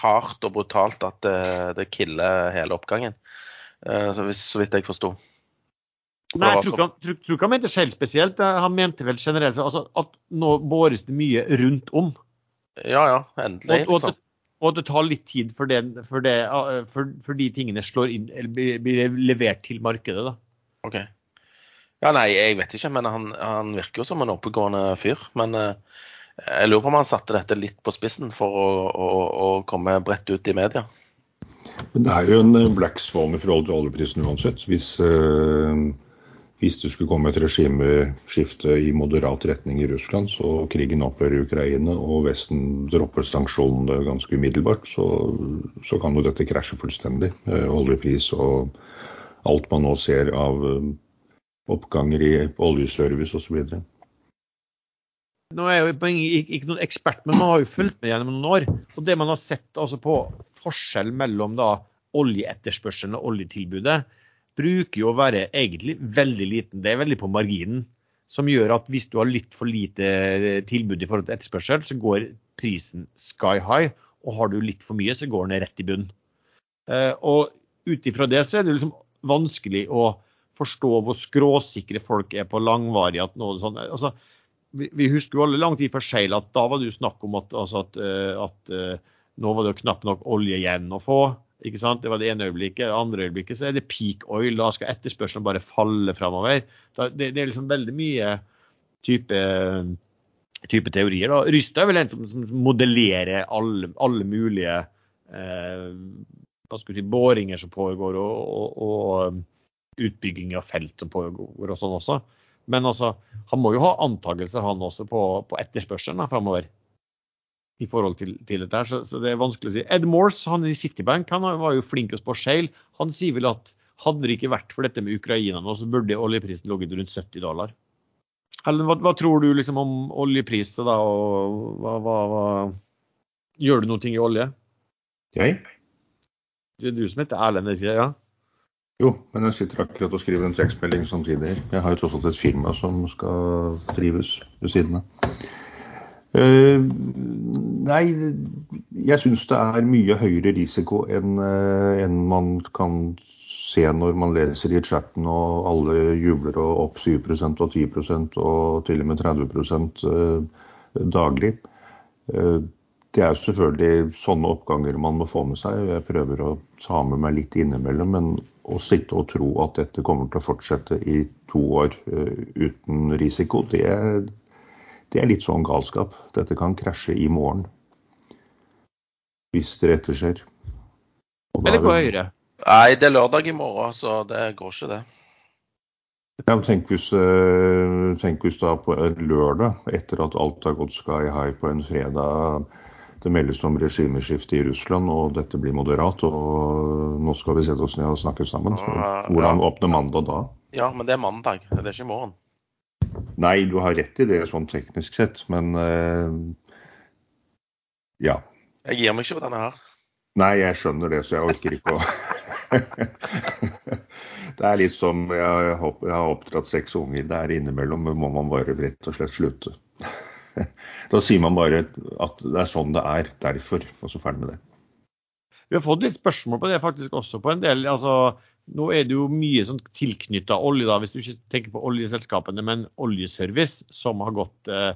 hardt og brutalt at det, killer hele oppgangen. Så, hvis, så vidt jeg forsto. Nei, jeg tror ikke han, mente Shale spesielt. Han mente vel generelt altså, at nå båres det mye rundt om. Ja ja, endelig. Og, og, Liksom. det, og det tar litt tid for, det, for, det, for, for de tingene slår inn, eller blir, blir levert til markedet. da. Ok. Ja, nei, jeg vet ikke, men han, han virker jo som en oppegående fyr. Men eh, jeg lurer på om han satte dette litt på spissen for å, å, å komme bredt ut i media. Men det er jo en eh, black swan i forhold til oljeprisen uansett. Hvis, eh, hvis det skulle komme et regimeskifte i moderat retning i Russland, så krigen opphører i Ukraina og Vesten dropper sanksjonene ganske umiddelbart, så, så kan jo dette krasje fullstendig. Eh, oljepris og alt man nå ser av eh, oppganger i oljeservice osv. Nå er jeg jo ikke noen ekspert, men man har jo fulgt med gjennom noen år. Og det man har sett altså på forskjell mellom da oljeetterspørselen og oljetilbudet, bruker jo å være egentlig veldig liten. Det er veldig på marginen. Som gjør at hvis du har litt for lite tilbud i forhold til etterspørsel, så går prisen sky high. Og har du litt for mye, så går den rett i bunn. Eh, og ut ifra det så er det liksom vanskelig å forstå hvor skråsikre folk er på langvarig at noe sånt. Altså, vi, husker jo alle lang tid før Shale at da var det jo snakk om at, altså at, eh, at eh, nå var det jo knapt nok olje igjen å få. Ikke sant? Det var det ene øyeblikket. Det andre øyeblikket så er det peak oil. Da skal etterspørselen bare falle framover. Det, det er liksom veldig mye type, type teorier. da. Rystad er vel en som, som modellerer alle, alle mulige eh, hva skal si, båringer som pågår, og, og, og utbygging av felt som pågår og sånn også. Men altså, han må jo ha antakelser han også på, på etterspørselen framover. I forhold til, til dette her, så, så det er vanskelig å si. Ed Morse, han i Citibank, han var jo flink til å spå seil. Han sier vel at hadde det ikke vært for dette med Ukraina nå, så burde oljeprisen ligget rundt 70 dollar. Ellen, hva, hva tror du liksom om oljepriser da, og hva, hva, hva Gjør du noe i olje? Jeg? Det er du som heter Erlend, ikke? Ja? Jo, men jeg sitter akkurat og skriver en trekkspilling samtidig. Jeg har jo tross alt et firma som skal drives ved siden av. Eh, nei, jeg syns det er mye høyere risiko enn eh, man kan se når man leser i chatten og alle jubler og opp 7% og 10% og til og med 30 eh, daglig. Det er jo selvfølgelig sånne oppganger man må få med seg. Jeg prøver å ta med meg litt innimellom, men å sitte og tro at dette kommer til å fortsette i to år uten risiko, det, det er litt sånn galskap. Dette kan krasje i morgen. Hvis det etterskjer. Og da Eller på høyre. Nei, det er lørdag i morgen, så det går ikke, det. Ja, tenk, hvis, eh, tenk hvis da på en lørdag, etter at alt har gått sky high på en fredag, det meldes om regimeskifte i Russland, og dette blir moderat, og nå skal vi sette oss ned og snakke sammen. Så hvordan ja. åpner mandag da? Ja, men det er mandag. Det er ikke i morgen. Nei, du har rett i det sånn teknisk sett, men uh, ja. Jeg gir meg ikke på denne her. Nei, jeg skjønner det, så jeg orker ikke å Det er litt som jeg, jeg har- jeg har oppdratt seks unger. Det er innimellom må man bare rett og slett slutte. Da sier man bare at det er sånn det er, derfor, og så ferdig med det. Vi har fått litt spørsmål på det faktisk også på en del. altså Nå er det jo mye sånn tilknytta olje, da, hvis du ikke tenker på oljeselskapene, men oljeservice, som har gått eh,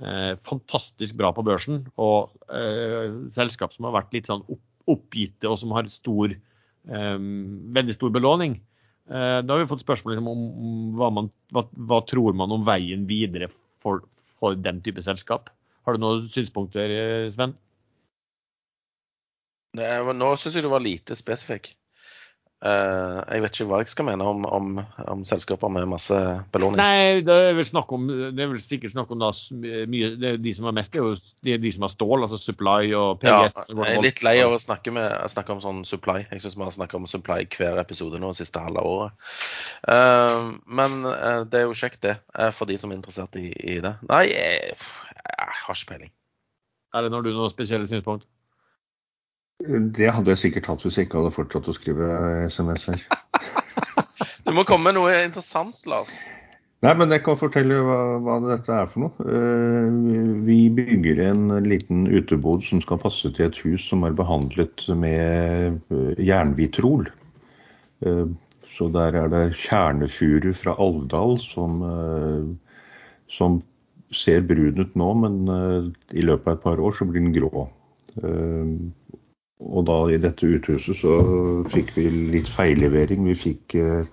eh, fantastisk bra på børsen. Og eh, selskap som har vært litt sånn opp, oppgitte, og som har stor, eh, veldig stor belåning. Eh, da har vi fått spørsmål liksom, om, om hva, man, hva, hva tror man om veien videre for, for den type selskap. Har du noen synspunkter, eh, Sven? Nå syns jeg du var lite spesifikk. Eh, jeg vet ikke hva jeg skal mene om, om, om selskaper med masse belåning. Nei, det er vel snakk om Det er vel sikkert snakk om da mye det er De som har mest, det er jo de, de som har stål, altså Supply og PGS. Ja, jeg er litt lei av å snakke, med, snakke om sånn supply. Jeg syns vi har snakka om supply hver episode nå siste halve året. Uh, men uh, det er jo kjekt, det, for de som er interessert i, i det. Nei, jeg, jeg har ikke peiling. Er det når du har noe spesielle synspunkt? Det hadde jeg sikkert hatt hvis jeg ikke hadde fortsatt å skrive SMS her. Du må komme med noe interessant, Lars. Nei, men jeg kan fortelle hva, hva dette er for noe. Eh, Vi bygger en liten utebod som skal passe til et hus som er behandlet med eh, jernvitrol. Eh, Så der er det kjernefuru fra Alvdal som, eh, som ser brun ut nå, men eh, i løpet av et par år så blir den grå. Og da i dette uthuset så fikk vi litt feillevering. Vi fikk eh,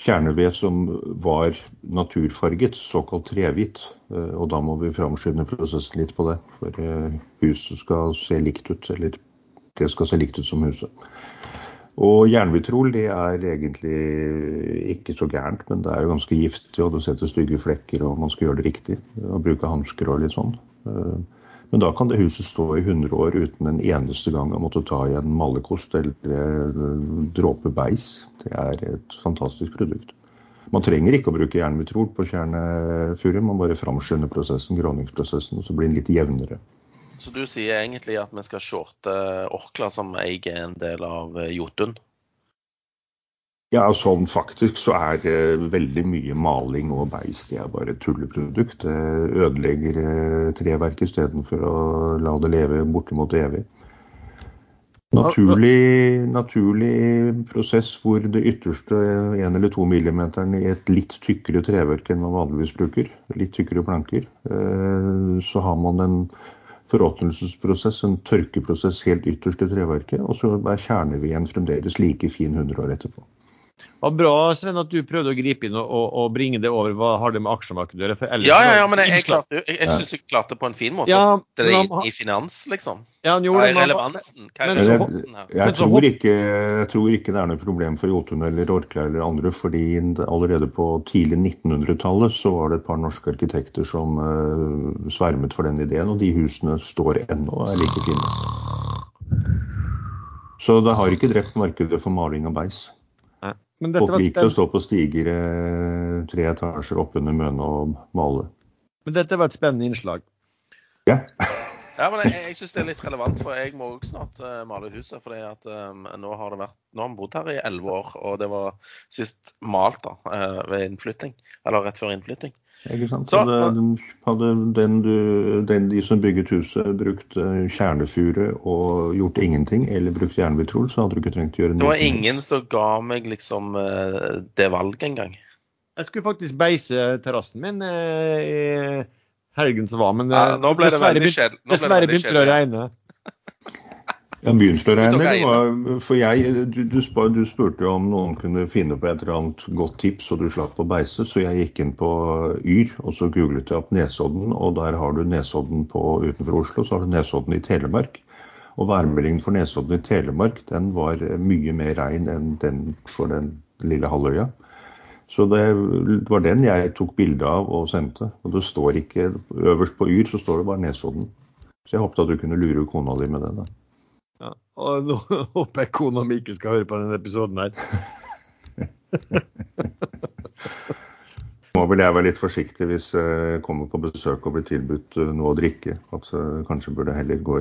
kjerneved som var naturfarget, såkalt trehvitt. Eh, Og da må vi framskynde prosessen litt på det. For eh, huset skal se likt ut, eller det skal se likt ut som huset. Og jernvitrol det er egentlig ikke så gærent, men det er jo ganske giftig, og du setter stygge flekker, og man skal gjøre det riktig. Og bruke hansker og litt sånn. Eh, Men da kan det huset stå i 100 år uten en eneste gang å måtte ta i en malerkost eller dråpe beis. Det er et fantastisk produkt. Man trenger ikke å bruke jernvitrol på kjernefuru, man bare framskynder prosessen, gråningsprosessen, så blir den litt jevnere. Så du sier egentlig at vi skal shorte Orkla, som eier en del av eh, Jotun? Ja, sånn faktisk så er det veldig mye maling og beis. Det er bare et tulleprodukt. Det ødelegger eh, treverket istedenfor å la det leve bortimot evig. Naturlig, naturlig prosess hvor det ytterste 1 eller 2 millimeteren i et litt tykkere treverk enn man vanligvis bruker, litt tykkere planker, eh, så har man en forråtnelsesprosess, en tørkeprosess helt ytterst i treverket, og så er kjerneveden fremdeles like fin 100 år etterpå. Var bra Sven, at du prøvde å gripe inn og, og, og bringe det over. Hva har det med aksjemarkedet å gjøre? For ellers Ja, ja, ja, men jeg, jeg, klarte, jeg, jeg syns jeg klarte det på en fin måte. Ja, det er i, i finans, liksom. Ja, han Hva er relevansen? Hva er men Men så relevansen her? jeg, jeg, tror ikke, jeg tror ikke det er noe problem for Jotun eller Orkla eller andre, fordi allerede på tidlig 1900-tallet så var det et par norske arkitekter som uh, svermet for den ideen, og de husene står ennå og er like fine. Så det har ikke drept markedet for maling og beis. Men dette Folk liker å stå på stiger eh, tre etasjer oppunder Møne og male. men dette var et spennende innslag. Ja. Ja, men jeg, jeg syns det er litt relevant, for jeg må også snart uh, male huset. For nå har det vært, nå har vi bodd her i elleve år, og det var sist malt da, uh, ved innflytting. Eller rett før innflytting. Ikke sant? Så- Hadde, hadde den du, den de som bygget huset brukt eh, kjernefure og gjort ingenting, eller brukt jernvitrol, så hadde du ikke trengt å gjøre Det var ingen som ga meg liksom eh, det valget engang. Jeg skulle faktisk beise terrassen min eh, i helgen som var, men Ja, nå ble det dessverre det Dessverre begynte det å regne. Ja, var, for jeg, du, du, spør, du spurte om noen kunne finne på et eller annet godt tips, og du slapp å beise, så jeg gikk inn på Yr, og så googlet jeg opp Nesodden, og der har du Nesodden på, utenfor Oslo, så har du Nesodden i Telemark. Og værmeldingen for Nesodden i Telemark, den var mye mer regn enn den for den lille halvøya. Så det var den jeg tok bilde av og sendte. Og det står ikke Øverst på Yr så står det bare Nesodden. Så jeg håpet at du kunne lure kona di med det. da. Og nå håper jeg kona mi ikke skal høre på denne episoden her. Nå vil jeg være litt forsiktig hvis jeg kommer på besøk og blir tilbudt eh, noe å drikke. At jeg kanskje burde heller gå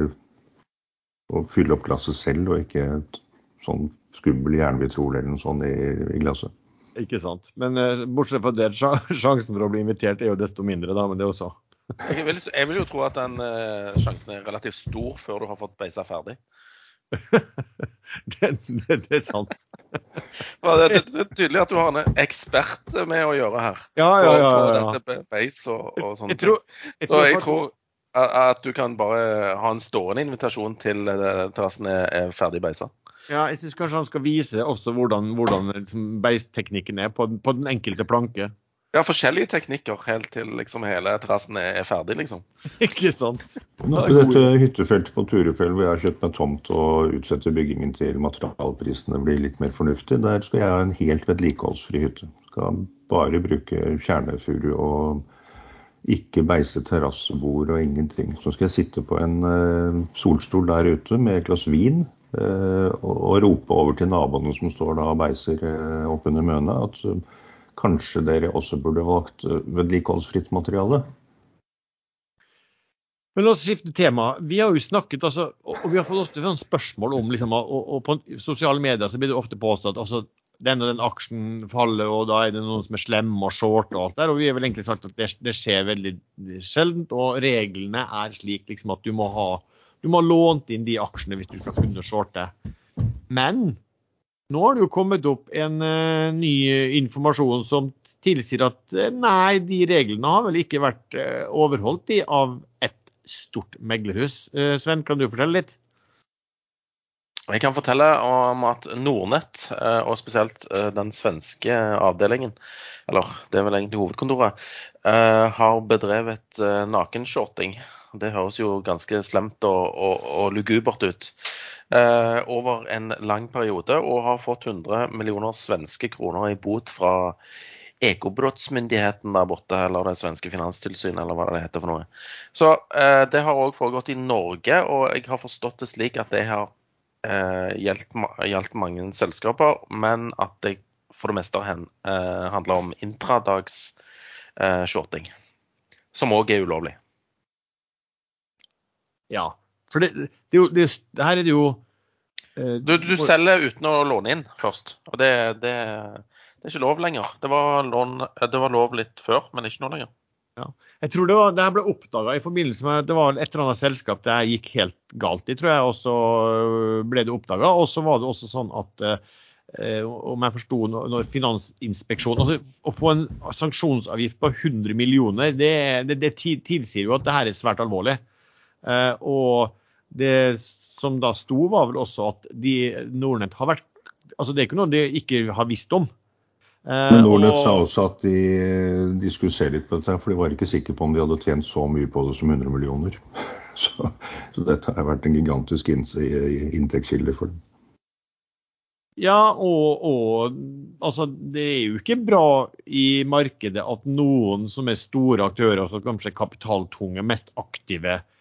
og fylle opp glasset selv, og ikke et sånn skummel jernvitrol eller noe sånt i, i glasset. Ikke sant. Men eh, bortsett fra det, sjansen for å bli invitert er jo desto mindre, da. Men det også. Jeg vil, jeg vil jo tro at den eh, sjansen er relativt stor før du har fått beisa ferdig. det, det, det er sant. Det, er tydelig at du har en ekspert med å gjøre her. Ja, ja, ja. base og, og sånne Jeg tror, jeg Så jeg tror at at du kan bare ha en stående invitasjon til eh, terrassen er, er ferdig beisa. ja, jeg syns kanskje han skal vise også hvordan, hvordan liksom beisteknikken er på, på den enkelte planke. Ja, forskjellige teknikker helt til liksom hele terrassen er, er ferdig, liksom. Ikke sant? Nå på dette hyttefeltet på Turefjell hvor jeg har kjøpt meg tomt og utsetter byggingen til materialprisene blir litt mer fornuftig, der skal jeg ha en helt vedlikeholdsfri hytte. Skal bare bruke kjernefuru og ikke beise terrassebord og ingenting. Så skal jeg sitte på en uh, solstol der ute med et glass vin uh, og, og rope over til naboene som står da og beiser uh, oppunder møna at eh, kanskje dere også burde valgt eh, vedlikeholdsfritt materiale. Men la oss skifte tema. Vi har jo snakket, altså, og vi har fått ofte sånn spørsmål om liksom, og, og, på sosiale medier så blir det ofte påstått altså, den og den aksjen faller, og da er det noen som er slemme og short og alt der. Og vi har vel egentlig sagt at det, det skjer veldig sjeldent, og reglene er slik liksom, at du må ha du må ha lånt inn de aksjene hvis du skal kunne shorte. Men nå har det jo kommet opp en uh, ny informasjon som tilsier at uh, nei, de reglene har vel ikke vært uh, overholdt de av et stort meglerhus. Sven, kan du fortelle litt? Jeg kan fortelle om at Nordnett, og spesielt den svenske avdelingen, eller det er vel egentlig hovedkontoret, har bedrevet nakenshorting. Det høres jo ganske slemt og, og, og lugubert ut over en lang periode, og har fått 100 millioner svenske kroner i bot fra Ekobrottsmyndigheten der borte, eller det svenske finanstilsynet, eller hva det heter for noe. Så eh, det har òg foregått i Norge, og jeg har forstått det slik at det har eh, gjeldt, mange selskaper, men at det for det meste hen, eh, handler om intradags eh, shorting, som òg er ulovlig. Ja. For det, det, det, her er det jo eh, du, du, selger uten å låne inn først. Og det, det, er ikke lov lenger. Det var, lån, det var, lov litt før, men ikke nå lenger. Ja. Jeg tror det, var, det ble oppdaga i forbindelse med det var et eller annet selskap det gikk helt galt i, tror jeg. Og så ble det oppdaga. Og så var det også sånn at eh, om jeg forsto når Finansinspeksjonen altså, Å få en sanksjonsavgift på 100 millioner, det, det, det tilsier jo at det her er svært alvorlig. Eh, og det som da sto, var vel også at de Nordnett har vært Altså det er ikke noe de ikke har visst om. Eh, Men Nordnett sa også at de, de, skulle se litt på dette, for de var ikke sikre på om de hadde tjent så mye på det som 100 millioner. Så, så dette har vært en gigantisk inntektskilde for dem. Ja, og, og, altså, det er jo ikke bra i markedet at noen som er store aktører, altså kanskje kapitaltunge, mest aktive Eh,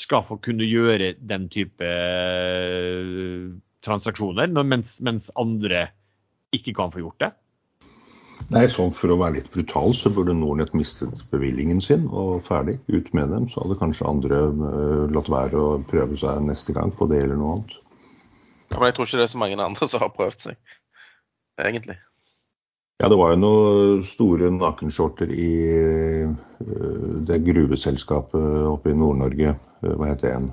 skal få kunne gjøre den type eh, transaksjoner, mens, mens andre ikke kan få gjort det? Nei, sånn For å være litt brutal, så burde Nordnett mistet bevillingen sin og ferdig. Ut med dem. Så hadde kanskje andre uh, latt være å prøve seg neste gang på det eller noe annet. Ja, Men jeg tror ikke det er så mange andre som har prøvd seg, egentlig. Ja, det var jo noen store nakenskjorter i eh, det gruveselskapet oppe i Nord-Norge, eh, hva het det igjen,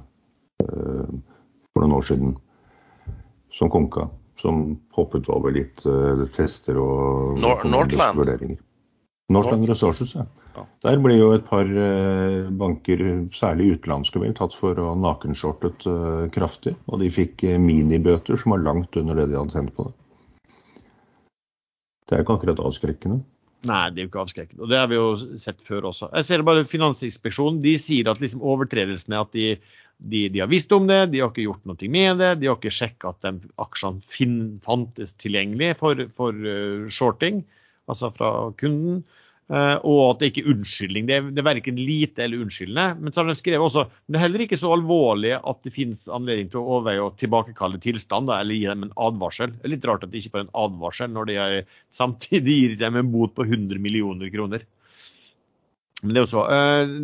eh, for noen år siden, som konka. Som hoppet over litt tester og Nor Northland. vurderinger. Northland Resources, ja. Der ble jo et par banker, særlig utenlandske vel, tatt for å nakenskjortet kraftig. Og de fikk minibøter som var langt under det de hadde tjent på det. Det er jo ikke akkurat avskrekkende. Nei, det er jo ikke avskrekkende. Og det har vi jo sett før også. Jeg ser bare Finansinspeksjonen de sier at liksom overtredelsene at de, de, de, har visst om det, de har ikke gjort noe med det. De har ikke sjekka at de aksjene fantes tilgjengelig for, for uh, shorting, altså fra kunden. Uh, og at det ikke er unnskyldning. Det er, det er verken lite eller unnskyldende. Men så har de skrevet også det er heller ikke så alvorlig at det finnes anledning til å overveie å tilbakekalle tilstand eller gi dem en advarsel. Det er litt rart at de ikke får en advarsel når de er, samtidig gir seg dem en bot på 100 millioner kroner. Men det er, også,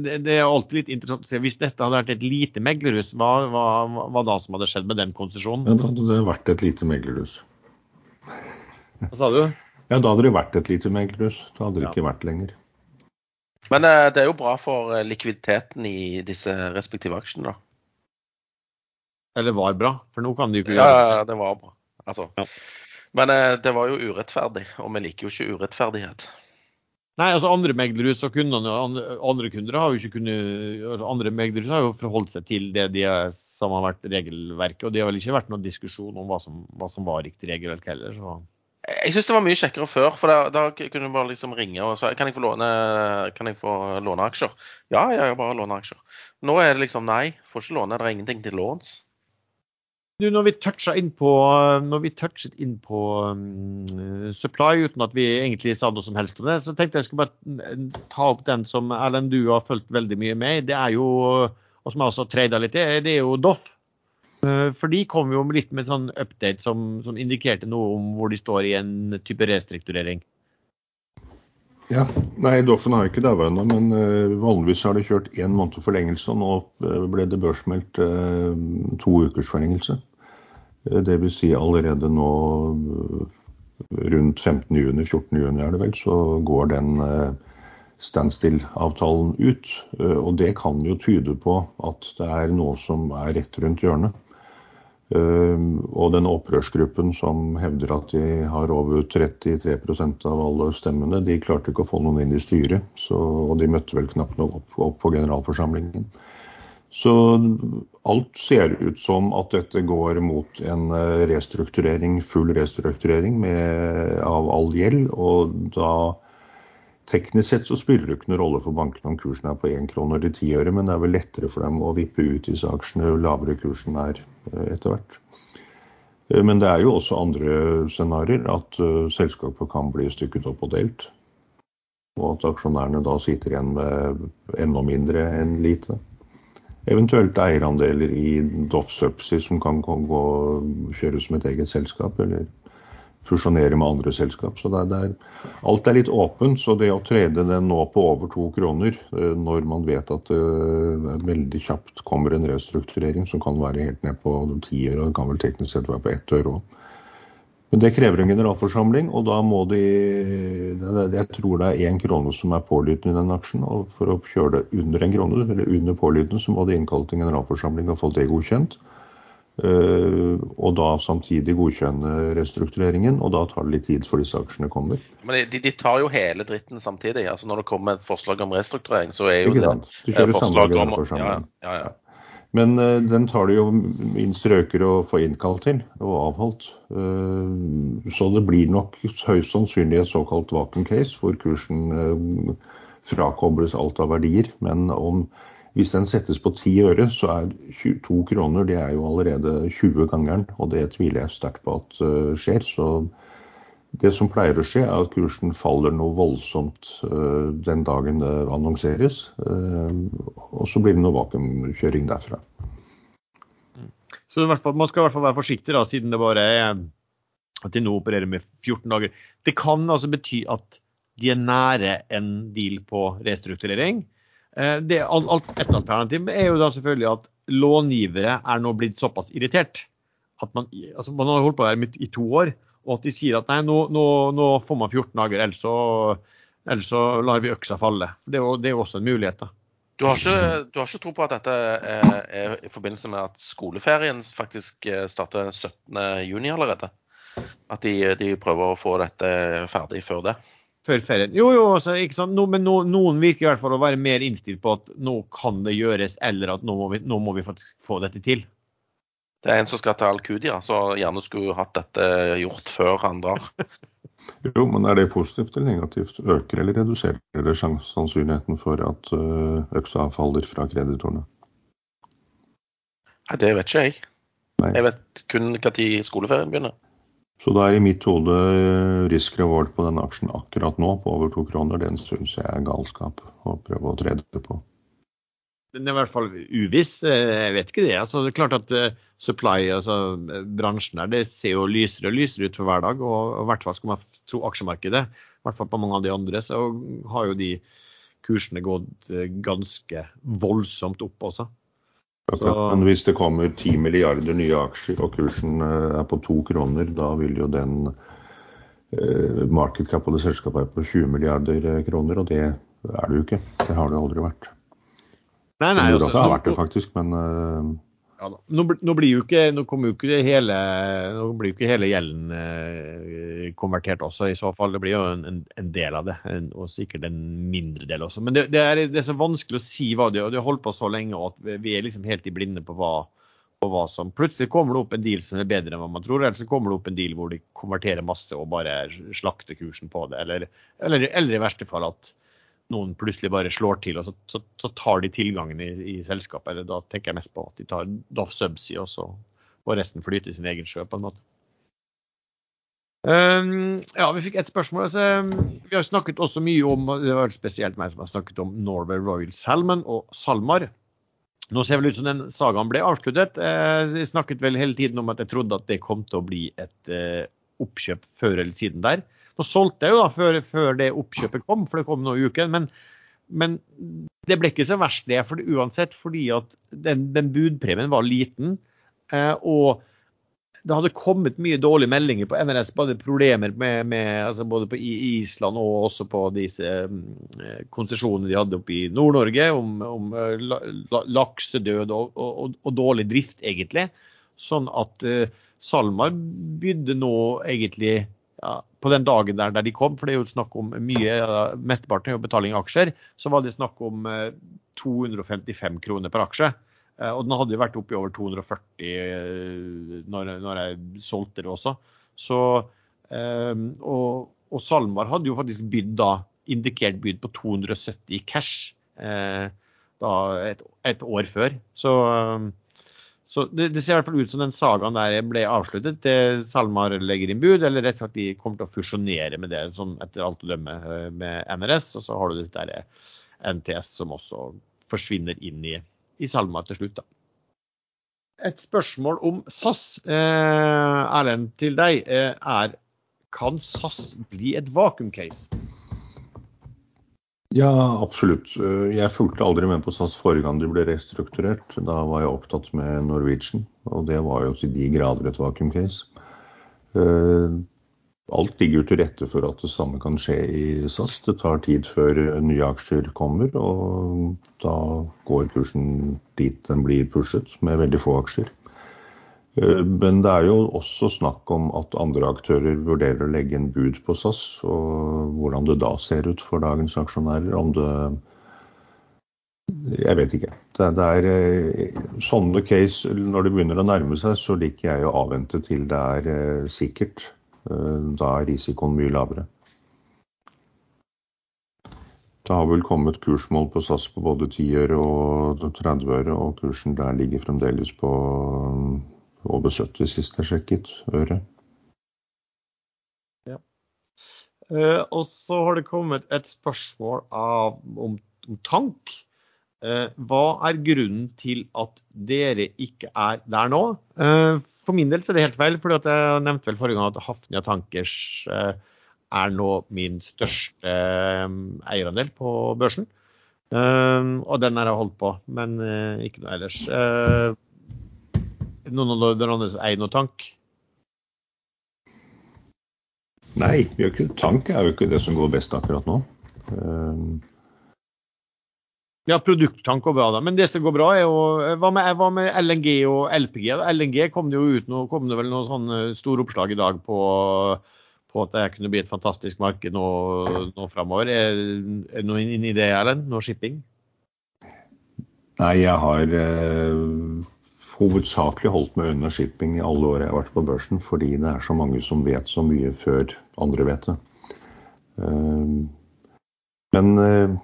det, det er alltid litt interessant å se. Hvis dette hadde vært et lite meglerhus, hva, hva, hva da som hadde skjedd med den konsesjonen? Ja, da hadde det vært et lite meglerhus. Hva sa du? Ja, da hadde det vært et lite meglerhus. Da hadde det ja. ikke vært lenger. Men eh, det er jo bra for eh, likviditeten i disse respektive aksjene, da. Eller var bra, for nå kan de jo ikke gjøre det. Ja, det var bra. Altså. Ja. Men eh, det var jo urettferdig, og vi liker jo ikke urettferdighet. Nei, altså andre meglerhus og kundene, andre, andre kunder har jo ikke kunnet Andre meglerhus har jo forholdt seg til det de er, som har vært regelverket, og det har vel ikke vært noen diskusjon om hva som, hva som var riktig regelverk heller. så... Jeg syns det var mye kjekkere før, for da, kunne du bare liksom ringe og spørre kan jeg få låne, kan jeg få låne aksjer. Ja, ja, jeg bare låne aksjer. Nå er det liksom nei, får ikke låne, det er ingenting til låns. Du, når vi toucha inn på, touchet inn på um, supply, uten at vi egentlig sa noe som helst om det, så tenkte jeg skulle bare ta opp den som Erlend du har fulgt veldig mye med i. Det er jo, og som jeg også trada litt i, det er jo Doff. Eh, for de kom jo litt med sånn update som, som, indikerte noe om hvor de står i en type restrukturering. Ja, Nei, Doffen har ikke daua ennå, men uh, vanligvis har det kjørt én måned forlengelse. Og nå uh, ble det børsmeldt to ukers forlengelse. Vil si allerede nå rundt 15.6-14.6 er det vel, så går den standstill-avtalen ut. Og det kan jo tyde på at det er noe som er rett rundt hjørnet. Ehm, og den opprørsgruppen som hevder at de har over 33% av alle stemmene, de klarte ikke å få noen inn i styret. Så, og de møtte vel knapt nok opp, opp, på generalforsamlingen. Så alt ser ut som at dette går mot en eh, restrukturering, full restrukturering med, av all gjeld. Og da Teknisk sett så spiller det ikke noen rolle for bankene om kursen er på 1 kr eller 10 øre, men det er vel lettere for dem å vippe ut disse aksjene jo lavere kursen er eh, etter hvert. Eh, men det er jo også andre scenarioer, at uh, selskapet kan bli stykket opp og delt. Og at aksjonærene da sitter igjen med enda mindre enn lite. Eventuelt eierandeler i Doff Subsea som kan gå, kjøres som et eget selskap, eller fusjonere med andre selskap. Så det er, alt er litt åpent. Så det å trede den nå på over to kroner, eh, når man vet at det uh, veldig kjapt kommer en restrukturering som kan være helt ned på ti øre, og det kan vel teknisk sett være på ett øre òg. Men det krever en generalforsamling, og da må de Jeg tror det er én krone som er pålydende i den aksjen. Og for å kjøre det under en krone, eller under pålydende, så må de innkalle til en generalforsamling og få det godkjent. Uh, og da samtidig godkjenne restruktureringen, og da tar det litt tid før disse aksjene kommer. Men de, de, tar jo hele dritten samtidig. altså Når det kommer et forslag om restrukturering, så er jo det eh, forslag om ja, ja, ja. Men uh, den tar det jo minst røker å få innkalt til og avholdt. Uh, så det blir nok høyst sannsynlig et såkalt vacuum case, hvor kursen frakobles alt av verdier. Men om hvis den settes på ti øre, så er 22 kroner det er jo allerede 20-gangeren. Og det tviler jeg sterkt på at uh, skjer. Så det som pleier å skje, er at kursen faller noe voldsomt uh, den dagen det annonseres. Uh, og så blir det noe vakuumkjøring derfra. Så fall, man skal i hvert fall være forsiktig, da, siden det bare er at de nå opererer med 14 dager. Det kan altså bety at de er nære en deal på restrukturering. Eh, det, et alternativ er jo da selvfølgelig at långivere er nå blitt såpass irritert at man, altså man har holdt på der i to år, og at de sier at nei, nå, nå, nå får man 14 dager, ellers så, ellers så lar vi øksa falle. Det er jo, det er jo også en mulighet. da. Du har, ikke, du har ikke tro på at dette er, i forbindelse med at skoleferien faktisk eh, starter 17.6 allerede? At de, de prøver å få dette ferdig før det? Før ferien. Jo, jo, altså, ikke sant? No, men no, noen virker i hvert fall å være mer innstilt på at nå kan det gjøres, eller at nå må vi, nå må vi få dette til. Det er en som skal til Al-Qudia, så gjerne skulle hatt dette gjort før han drar. jo, men er det positivt eller negativt? Øker eller reduserer det sannsynligheten for at uh, øksa faller fra kreditorene? Nei, det vet ikke jeg. Nei. Jeg vet kun når skoleferien begynner. Så det er i mitt hode eh, risk reward på den aksjen akkurat nå, på over to kroner. Den syns jeg er galskap å prøve å trede på. Den er i hvert fall uviss. Eh, jeg vet ikke det. Altså, det er klart at uh, supply, altså bransjen der, det ser jo lysere og lysere ut for hver dag. Og, i hvert fall skal man tro aksjemarkedet, i hvert fall på mange av de andre, så har jo de kursene gått ganske voldsomt opp også. Så... Men hvis det kommer 10 milliarder nye aksjer og kursen eh, er på to kroner, da vil jo den eh, market cap på det selskapet være på 20 milliarder eh, kroner, og det er det jo ikke. Det har det aldri vært. Nei, nei, altså, det har vært det faktisk, men ja, nå, nå, blir jo ikke, nå jo ikke hele, nå blir jo ikke hele gjelden eh, konvertert også, i så fall. Det blir jo en, en del av det, en, og sikkert en mindre del også. Men det, det, er, det, er, så vanskelig å si hva det er. Det har holdt på så lenge at vi er liksom helt i blinde på hva, på hva som Plutselig kommer det opp en deal som er bedre enn hva man tror, eller så kommer det opp en deal hvor de konverterer masse og bare slakter kursen på det. Eller, eller, eller i verste fall at noen plutselig bare slår til, og så, så, så tar de tilgangen i, i, selskapet. Eller da tenker jeg mest på at de tar Doff Subsea, og så og resten flyter i sin egen sjø, på en måte. Um, ja, vi fikk ett spørsmål. Altså, vi har snakket også mye om det var spesielt meg som har snakket om Norway Royal Salmon og SalMar. Nå ser vel ut som den sagaen ble avsluttet. Eh, jeg snakket vel hele tiden om at jeg trodde at det kom til å bli et eh, oppkjøp før eller siden der. Nå solgte jeg jo da før, før det oppkjøpet kom, for det kom nå i uken. Men, men det ble ikke så verst det for uansett, fordi at den, den budpremien var liten. Eh, og det hadde kommet mye dårlige meldinger på NRS, både problemer med, med altså både på Island og også på disse eh, konsesjonene de hadde oppe i Nord-Norge, om, om eh, laksedød og, og, og, dårlig drift, egentlig. Sånn at uh, SalMar bydde nå egentlig på den dagen der, der, de kom, for det er jo snakk om mye, mesteparten er jo betaling av aksjer, så var det snakk om uh, 255 kroner per aksje. Eh, og den hadde jo vært oppe i over 240 eh, når, når jeg solgte det også. Så, eh, og, og SalMar hadde jo faktisk bydd da, indikert byd på 270 cash da et, et, år før. Så, så det, det, ser i hvert fall ut som den sagaen der ble avsluttet. Det SalMar legger inn bud, eller rett og slett de kommer til å fusjonere med det, sånn etter alt å dømme, med NRS. Og så har du dette NTS som også forsvinner inn i i SalMar til slutt. Da. Et spørsmål om SAS, eh, Erlend, til deg, eh, er kan SAS bli et vakuumcase? Ja, absolutt. Eh, jeg fulgte aldri med på SAS forrige gang de ble restrukturert. Da var jeg opptatt med Norwegian, og det var jo til de grader et vakuumcase. case. alt ligger til rette for at det samme kan skje i SAS. Det tar tid før nye aksjer kommer, og da går kursen dit den blir pushet, med veldig få aksjer. Eh, men det er jo også snakk om at andre aktører vurderer å legge en bud på SAS, og hvordan det da ser ut for dagens aksjonærer. Om det Jeg vet ikke. Det, det er eh, sånne case Når det begynner å nærme seg, så liker jeg å avvente til det er eh, sikkert. Da er risikoen mye lavere. Det har vel kommet kursmål på SAS på både 10 øre og 30 øre, og kursen der ligger fremdeles på over 70 sist jeg sjekket øre. Ja. Eh, og så har det kommet et spørsmål av, om, om tank. Eh, hva er grunnen til at dere ikke er der nå? Eh, for min del så er det helt feil, for jeg nevnte vel forrige gang at Hafnia Tankers eh, er nå min største eh, eierandel på børsen. Eh, og den har jeg holdt på, men ikke noe ellers. Noen av dere andre eier noen tank? Nei, tank er jo ikke det som går best akkurat nå. Ja, produkttank går bra, da. Men det som går bra, er jo Hva med, hva med LNG og LPG? LNG kom det jo ut nå, kom det vel noen sånne store oppslag i dag på, på at det kunne bli et fantastisk marked nå, nå framover. Er, det noe inni det, Erlend? Noe shipping? Nei, jeg har eh, hovedsakelig holdt meg unna shipping i alle år jeg har vært på børsen, fordi det er så mange som vet så mye før andre vet det. Eh, men eh,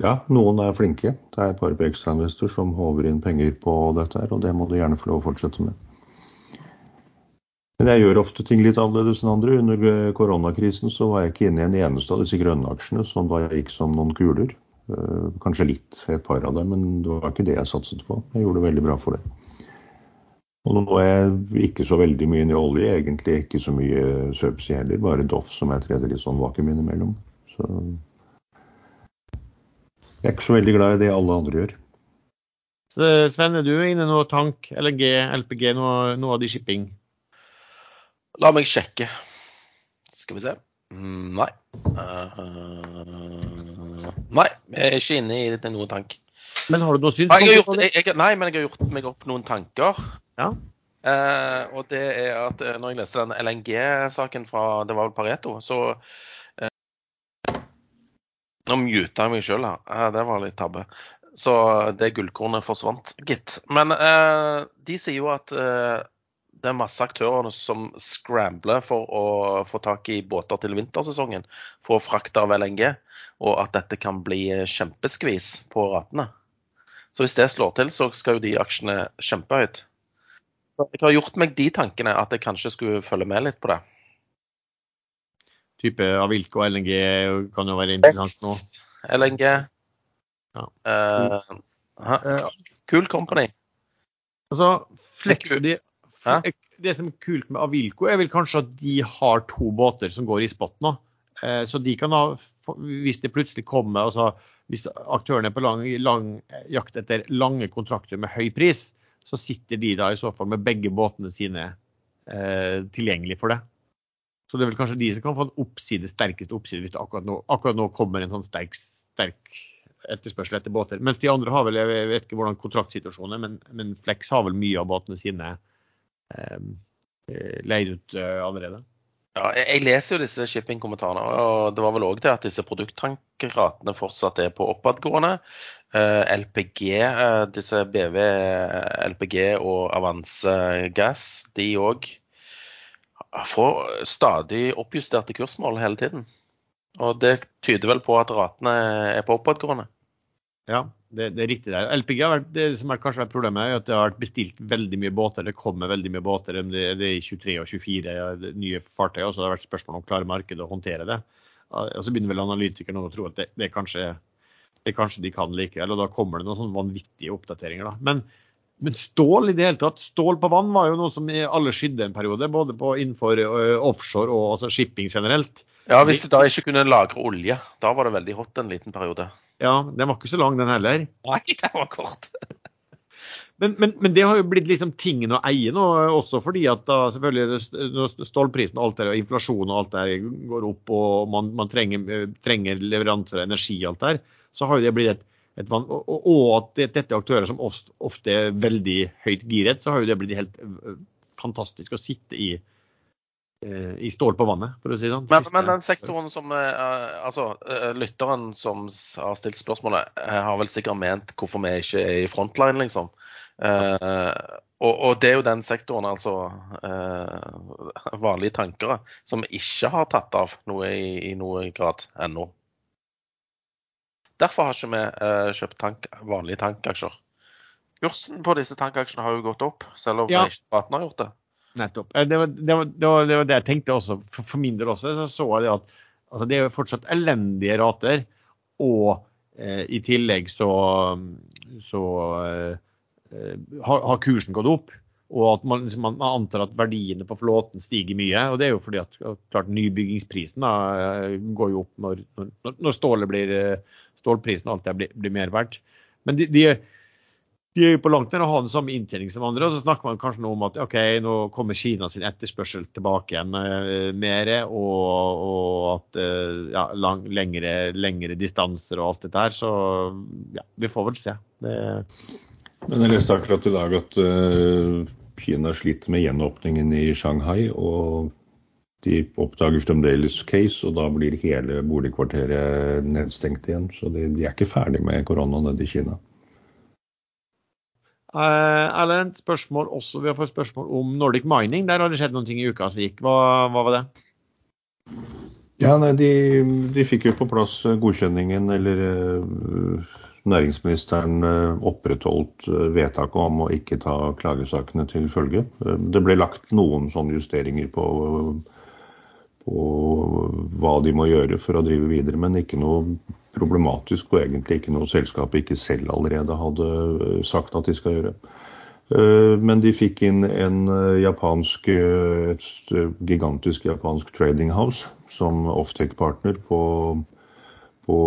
ja, noen er flinke. Det er et par på ekstrainvestor som håver inn penger på dette, her, og det må du gjerne få lov å fortsette med. Men jeg gjør ofte ting litt annerledes enn andre. Under koronakrisen så var jeg ikke inne i en eneste av disse grønne aksjene som da jeg gikk som noen kuler. Eh, kanskje litt, et par av dem, men det var ikke det jeg satset på. Jeg gjorde det veldig bra for det. Og nå er jeg ikke så veldig mye inn i olje, egentlig ikke så mye subsea heller. Bare Doff som jeg treder litt sånn vakuum innimellom. Så jeg er ikke så veldig glad i det alle andre gjør. Så Sven, er du inne noe tank, LNG, LPG, noe, noe av de shipping? La meg sjekke. Skal vi se. Mm, nei. Uh, nei, jeg er ikke inne i noen tank. Men har du noe syn på det? Nei, men jeg har gjort meg opp noen tanker. Ja. Eh, og det er at uh, når jeg leste den LNG-saken fra det var vel Pareto, så nå muta jeg meg sjøl her. Det var litt tabbe. Så det gullkornet forsvant, gitt. Men eh, de sier jo at eh, det er masse aktører som scrambler for å få tak i båter til vintersesongen for å frakte av LNG, og at dette kan bli kjempeskvis på ratene. Så hvis det slår til, så skal jo de aksjene kjempehøyt. Så jeg har gjort meg de tankene at jeg kanskje skulle følge med litt på det type Avilco og LNG kan jo være interessant nå. LNG. Ja. Uh, cool company. Altså, Flex, de, det som er kult med Avilco, er vel kanskje at de har to båter som går i spot nå. Eh, så de kan ha, hvis det plutselig kommer altså Hvis aktørene er på lang, lang jakt etter lange kontrakter med høy pris, så sitter de da i så fall med begge båtene sine eh, tilgjengelig for det. Så det er vel kanskje de som kan få en oppside, sterkest oppside hvis det akkurat nå, akkurat nå kommer en sånn sterk, sterk etterspørsel etter båter. Mens de andre har vel, jeg vet ikke hvordan kontraktsituasjonen er, men, men Flex har vel mye av båtene sine eh, leid ut eh, allerede. Ja, jeg, leser jo disse shipping-kommentarene, og det var vel òg det at disse produkttankratene fortsatt er på oppadgående. Eh, LPG, eh, disse BV LPG og Avance Gass, de òg får stadig oppjusterte kursmål hele tiden. Og det tyder vel på at ratene er på oppadgående. Ja, det, det, er riktig der. LPG har vært, det som er kanskje vært problemet, er at det har vært bestilt veldig mye båter. Det kommer veldig mye båter. Det, det er i 23 og 24 nye fartøy. Så det har vært spørsmål om klarer markedet å håndtere det. Og så begynner vel analytikerne å tro at det, det, kanskje, det kanskje de kan likevel. Og da kommer det noen sånne vanvittige oppdateringer. da. Men, men, stål i det hele tatt, stål på vann var jo noe som alle skydde en periode. Både på, innenfor offshore og altså shipping generelt. Ja, hvis de da ikke kunne lagre olje. Da var det veldig hot en liten periode. Ja, den var ikke så lang, den heller. Nei, den var kort. men, men, men, det har jo blitt liksom tingen å eie nå, også fordi at da selvfølgelig stålprisen og alt der, og inflasjon og alt der går opp, og man, man trenger, trenger leveranser av energi og alt der, så har jo det blitt et, et vann, og, og, at dette er aktører som ofte, ofte er veldig høyt giret, så har jo det blitt helt fantastisk å sitte i Eh, i stål på vannet, for å si det sånn. Men, men, den sektoren som uh, Altså, uh, lytteren som har stilt spørsmålet, har vel sikkert ment hvorfor vi ikke er i frontline, liksom. Og, og, det er jo den sektoren, altså vanlige tankere, som ikke har tatt av noe i, i noe grad ennå. Derfor har ikke vi kjøpt tank, vanlige tankaksjer. Kursen på disse tankaksjene har jo gått opp, selv om ja. ikke har gjort det. Nettopp. Eh, det var det, var, det, var, det var det, jeg tenkte også, for, for min del også. Så så jeg at altså, det er fortsatt elendige rater. Og eh, i tillegg så, så eh, har, har, kursen gått opp. Og at man, liksom, man, antar at verdiene på flåten stiger mye. Og det er jo fordi at klart nybyggingsprisen da, eh, går jo opp når, når, når blir, eh, stålprisen alltid blir, blir mer verdt. Men de, de de er jo på langt nær å ha den samme inntjening som andre. og Så snakker man kanskje nå om at ok, nå kommer Kina sin etterspørsel tilbake igjen uh, mer, og, og at uh, ja, lang, lengre, lengre, distanser og alt dette her. Så ja, vi får vel se. Det... Men jeg leste akkurat i dag at uh, Kina sliter med gjenåpningen i Shanghai. og de oppdager fremdeles case, og da blir hele boligkvarteret nedstengt igjen. Så de, de er ikke ferdig med korona nede i Kina. Uh, Erlend, spørsmål også, vi har fått spørsmål om Nordic Mining. Der har det skjedd noen ting i uka som gikk. Hva, hva var det? Ja, nei, de, de, fikk jo på plass godkjenningen, eller uh, næringsministeren opprettholdt vedtaket om å ikke ta klagesakene til følge. det ble lagt noen sånne justeringer på, på hva de må gjøre for å drive videre, men ikke noe problematisk og egentlig ikke noe selskapet ikke selv allerede hadde eh, sagt at de skal gjøre. Eh, men de fikk inn en eh, japansk, et gigantisk japansk trading house som offtake-partner på, på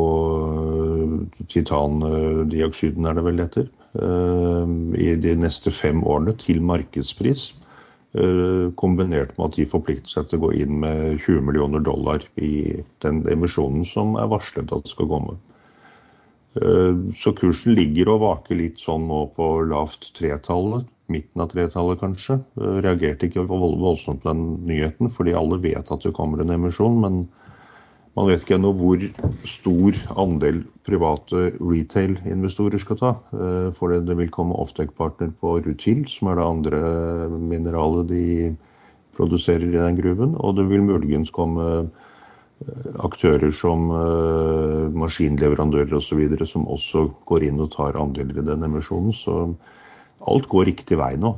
titandioksiden, er det vel heter, i de neste fem årene til markedspris. Eh, kombinert med at de forplikter seg til å gå inn med 20 millioner dollar i den emisjonen som er varslet at skal komme. Eh, så kursen ligger og vaker litt sånn nå på lavt tretallet, midten av tretallet kanskje. Eh, reagerte ikke voldsomt på den nyheten, fordi alle vet at det kommer en emisjon. men man vet ikke ennå hvor stor andel private retail-investorer skal ta. Eh, for det vil komme offtake-partner på Rutil, som er det andre mineralet de produserer i den gruven. Og det vil muligens komme eh, aktører som uh, maskinleverandører osv. som også går inn og tar andeler i den emisjonen. Så alt går riktig vei nå.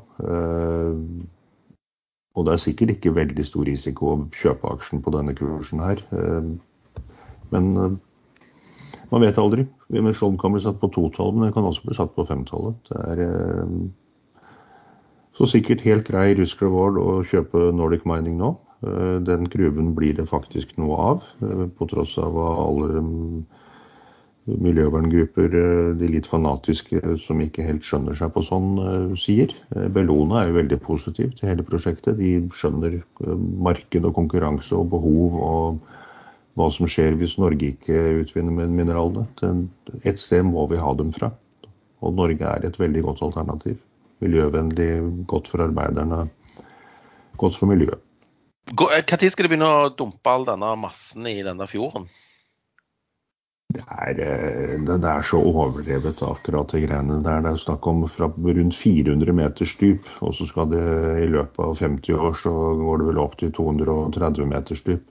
Og det er sikkert ikke veldig stor risiko å kjøpe aksjen på denne kursen her. Eh, men eh, man vet aldri. Emisjonen kan bli satt på totall, men den kan også bli satt på femtallet. Det er, eh, Så sikkert helt grei rusk reward å kjøpe Nordic Mining nå. Den gruven blir det faktisk noe av, på tross av hva alle mm, miljøverngrupper, eh, de litt fanatiske som ikke helt skjønner seg på sånn, sier. Bellona er jo veldig positiv til hele prosjektet. De skjønner marked og konkurranse og behov og hva som skjer hvis Norge ikke utvinner mineralene. Et sted må vi ha dem fra. Og Norge er et veldig godt alternativ. Miljøvennlig, godt for arbeiderne, godt for miljøet. Når skal de begynne å dumpe all denne massen i denne fjorden? Det er, eh, det er, så overdrevet, akkurat de greiene der. Det er snakk om fra rundt 400 meters dyp, og så skal det i løpet av 50 år så går det vel opp til 230 meters dyp.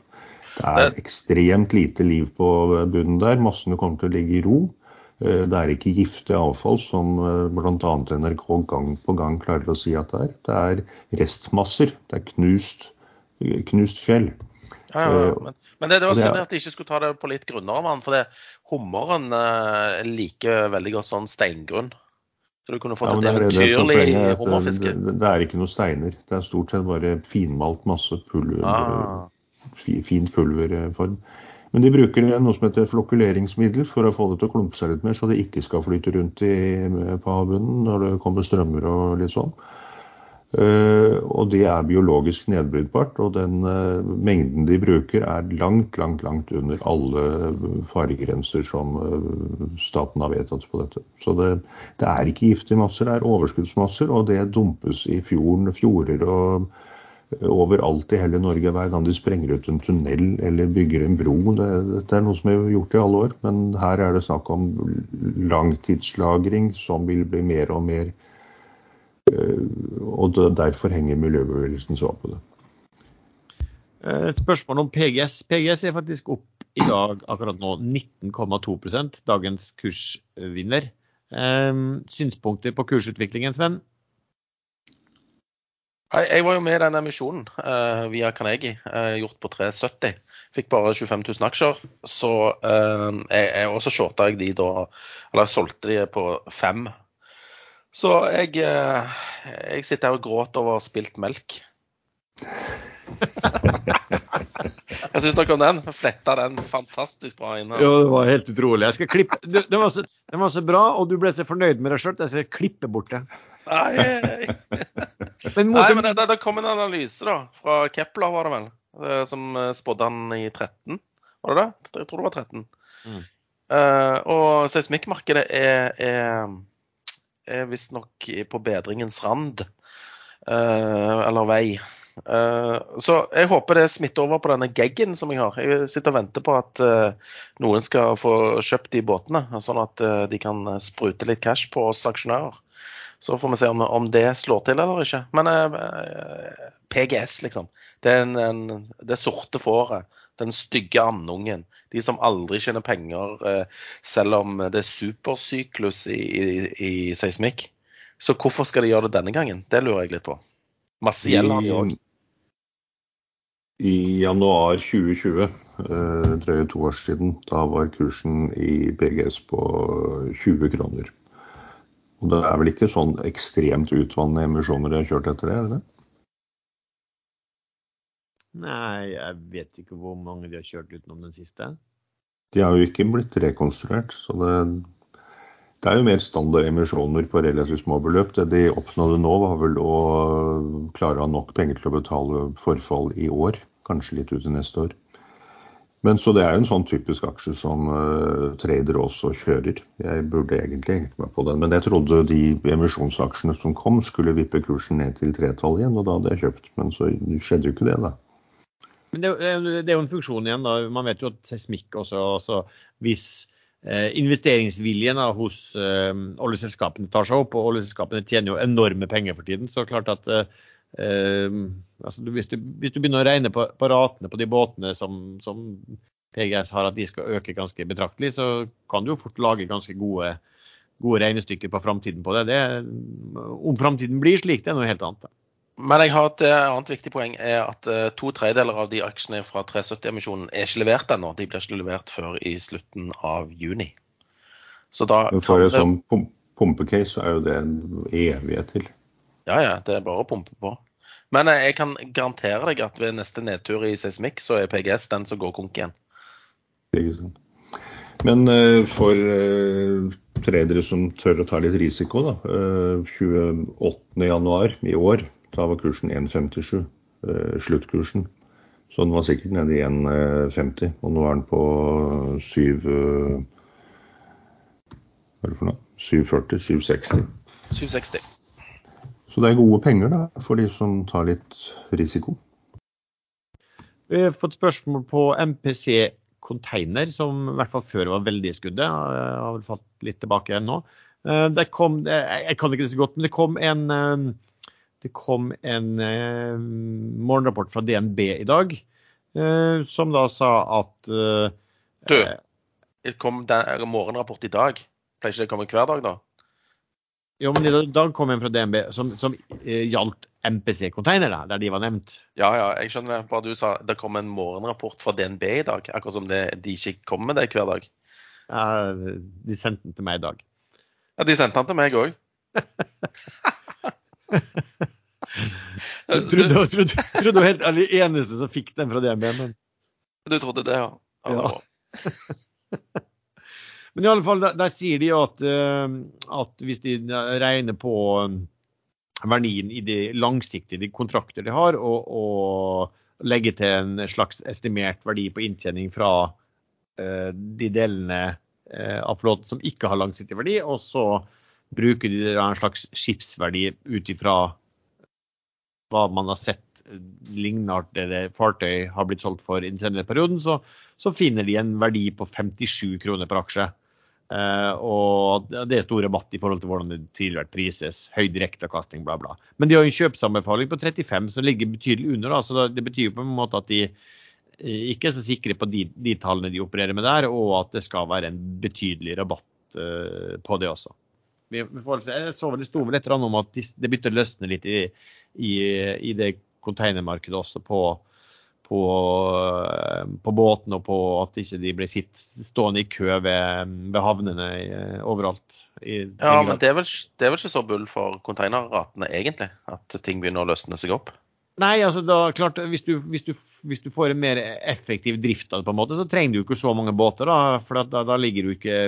Det er ekstremt lite liv på bunnen der. Massene kommer til å ligge i ro. Eh, det er ikke giftig avfall, som eh, bl.a. NRK gang på gang klarer å si at det er. Det er restmasser. Det er knust knust fjell. Ja, ja, ja. Men, men det, det, var synd at de ikke skulle ta det på litt grunnere vann. For det, hummeren eh, liker veldig godt sånn steingrunn. Så du kunne fått et eventyrlig hummerfiske. Det, det, er ikke noen steiner. Det er stort sett bare finmalt masse pulver. Ah. Fint pulverform. Men de bruker noe som heter flokuleringsmiddel for å få det til å klumpe seg litt mer, så det ikke skal flyte rundt i, på havbunnen når det kommer strømmer og litt sånn. Uh, og det er biologisk nedbrytbart, og den uh, mengden de bruker er langt, langt, langt under alle faregrenser som uh, staten har vedtatt på dette. Så det, det, er ikke giftige masser, det er overskuddsmasser, og det dumpes i fjorden, fjorder og overalt i hele Norge hver gang de sprenger ut en tunnel eller bygger en bro. Det, dette er noe som er gjort i alle år, men her er det snakk om langtidslagring som vil bli mer og mer Eh, og derfor henger miljøbevegelsen så på det. Eh, et spørsmål om PGS. PGS er faktisk opp i dag akkurat nå 19,2% dagens kursvinner. Eh, synspunkter på kursutviklingen, Sven? Jeg var jo med i den emisjonen uh, via Carnegie, uh, gjort på 370. Fikk bare 25 000 aksjer. Så uh, jeg, jeg også shorta jeg de da, eller solgte de på fem så jeg, eh, jeg sitter her og gråter over spilt melk. Jeg syns dere om den. Fletta den fantastisk bra inn. Ja, det var helt utrolig. Jeg skal klippe. Den var, så, den var så bra, og du ble så fornøyd med deg sjøl jeg skal klippe bort det. Nei, men, Nei, men det, det, kom en analyse da, fra Kepler, var det vel, eh, som eh, spådde han i 13. Var det det? Jeg tror det var 13. Mm. Uh, og seismikkmarkedet er, er er visstnok på bedringens rand. Uh, eller vei. Uh, så jeg håper det smitter over på denne geggen som jeg har. Jeg sitter og venter på at uh, noen skal få kjøpt de båtene, sånn at de kan sprute litt cash på oss aksjonærer. Så får vi se om, om det slår til eller ikke. Men PGS, liksom. Det er en, en, det sorte fåret den stygge andungen. De som aldri tjener penger, eh, selv om det er supersyklus i, i, i seismikk. Så hvorfor skal de gjøre det denne gangen? Det lurer jeg litt på. Masse gjeld har de òg. I januar 2020, eh, drøye to år siden, da var kursen i BGS på 20 kroner. Og det er vel ikke sånn ekstremt utvannede emisjoner de har kjørt etter det? er det? Nei, jeg vet ikke hvor mange de har kjørt utenom den siste. De har jo ikke blitt rekonstruert, så det, det er jo mer standard emisjoner på relativt små beløp. Det de oppnådde nå, var vel å klare å ha nok penger til å betale forfall i år. Kanskje litt ut i neste år. Men Så det er jo en sånn typisk aksje som uh, trader også kjører. Jeg burde egentlig hengt meg på den, men jeg trodde de emisjonsaksjene som kom, skulle vippe kursen ned til tretall igjen, og da hadde jeg kjøpt. Men så skjedde jo ikke det, da. Men det, det, er jo en funksjon igjen. da. Man vet jo at seismikk også, også Hvis eh, investeringsviljen da, hos eh, oljeselskapene tar seg opp, og oljeselskapene tjener jo enorme penger for tiden, så klart at eh, eh altså, hvis, du, hvis, du, begynner å regne på, på ratene på de båtene som, som, PGS har, at de skal øke ganske betraktelig, så kan du jo fort lage ganske gode, gode regnestykker på framtiden på det. det. Om framtiden blir slik, det er noe helt annet. Da. Men jeg har et eh, annet viktig poeng er at eh, to tredjedeler av de aksjene fra 370-emisjonen er ikke levert ennå. De blir ikke levert før i slutten av juni. Så da Men For et sånn pumpecase så er jo det en evighet til. Ja, ja, det er bare å pumpe på. Men eh, jeg kan garantere deg at ved neste nedtur i seismikk, så er PGS den som går konk igjen. Men for eh, som tør å ta litt risiko, da. eh, 28.1 i år, da var kursen 1,57. eh, Sluttkursen. Så den var sikkert nede i 1,50. Og nå er den på 7 eh, Hva er det for noe? 740? 760. 760. Så det er gode penger da, for de som tar litt risiko. Vi har fått spørsmål på MPC Container, som i hvert fall før var veldig i skuddet. Jeg har vel fått litt tilbake igjen nå. Eh, Det kom, jeg kan ikke det så godt, men det kom en, eh, det kom en eh, morgenrapport fra DNB i dag, eh, som da sa at eh, Du. eh, Det kom den, morgenrapport i dag. Pleier ikke det å komme hver dag, da? Jo, men i dag kom en fra DNB som, som eh, gjaldt MPC-container, der de var nevnt. Ja, ja, jeg skjønner. Bare du sa det kom en morgenrapport fra DNB i dag. Akkurat som det, de ikke kommer med det hver dag. Eh, De sendte den til meg i dag. Ja, De sendte den til meg òg. Jeg trodde, du var helt den eneste som fikk den fra DNB, men Du trodde det, ja? ja. Ja. Men i alle fall, der, der sier de at, eh, at hvis de regner på eh, verdien i de langsiktige kontrakter de har, og, og legger til en slags estimert verdi på inntjening fra eh, de delene eh, av flåten som ikke har langsiktig verdi, og så bruker de en slags skipsverdi ut ifra hva man har sett lignende fartøy har blitt solgt for i den senere perioden, så, så finner de en verdi på 57 kroner per aksje. Eh, og det er stor rabatt i forhold til hvordan det tidligere prises. Høy direkteavkastning, bla, bla. Men de har en kjøpsanbefaling på 35, som ligger betydelig under. Da, så det betyr på en måte at de eh, ikke er så sikre på de, de tallene de opererer med der, og at det skal være en betydelig rabatt eh, på det også. Vi, får, se. jeg så vel det sto vel et eller annet om at det begynte å løsne litt i, i, i det konteinermarkedet også på, på, eh, på båtene, og på at ikke de ble sitt, stående i kø ved, ved havnene i, overalt. I, Ja, men det er, vel, det er vel ikke så bull for konteinerratene egentlig? At ting begynner å løsne seg opp? Nei, altså da, klart, hvis du, hvis, du, hvis du får en mer effektiv drift av det, på en måte, så trenger du ikke så mange båter. Da, for da, da ligger jo ikke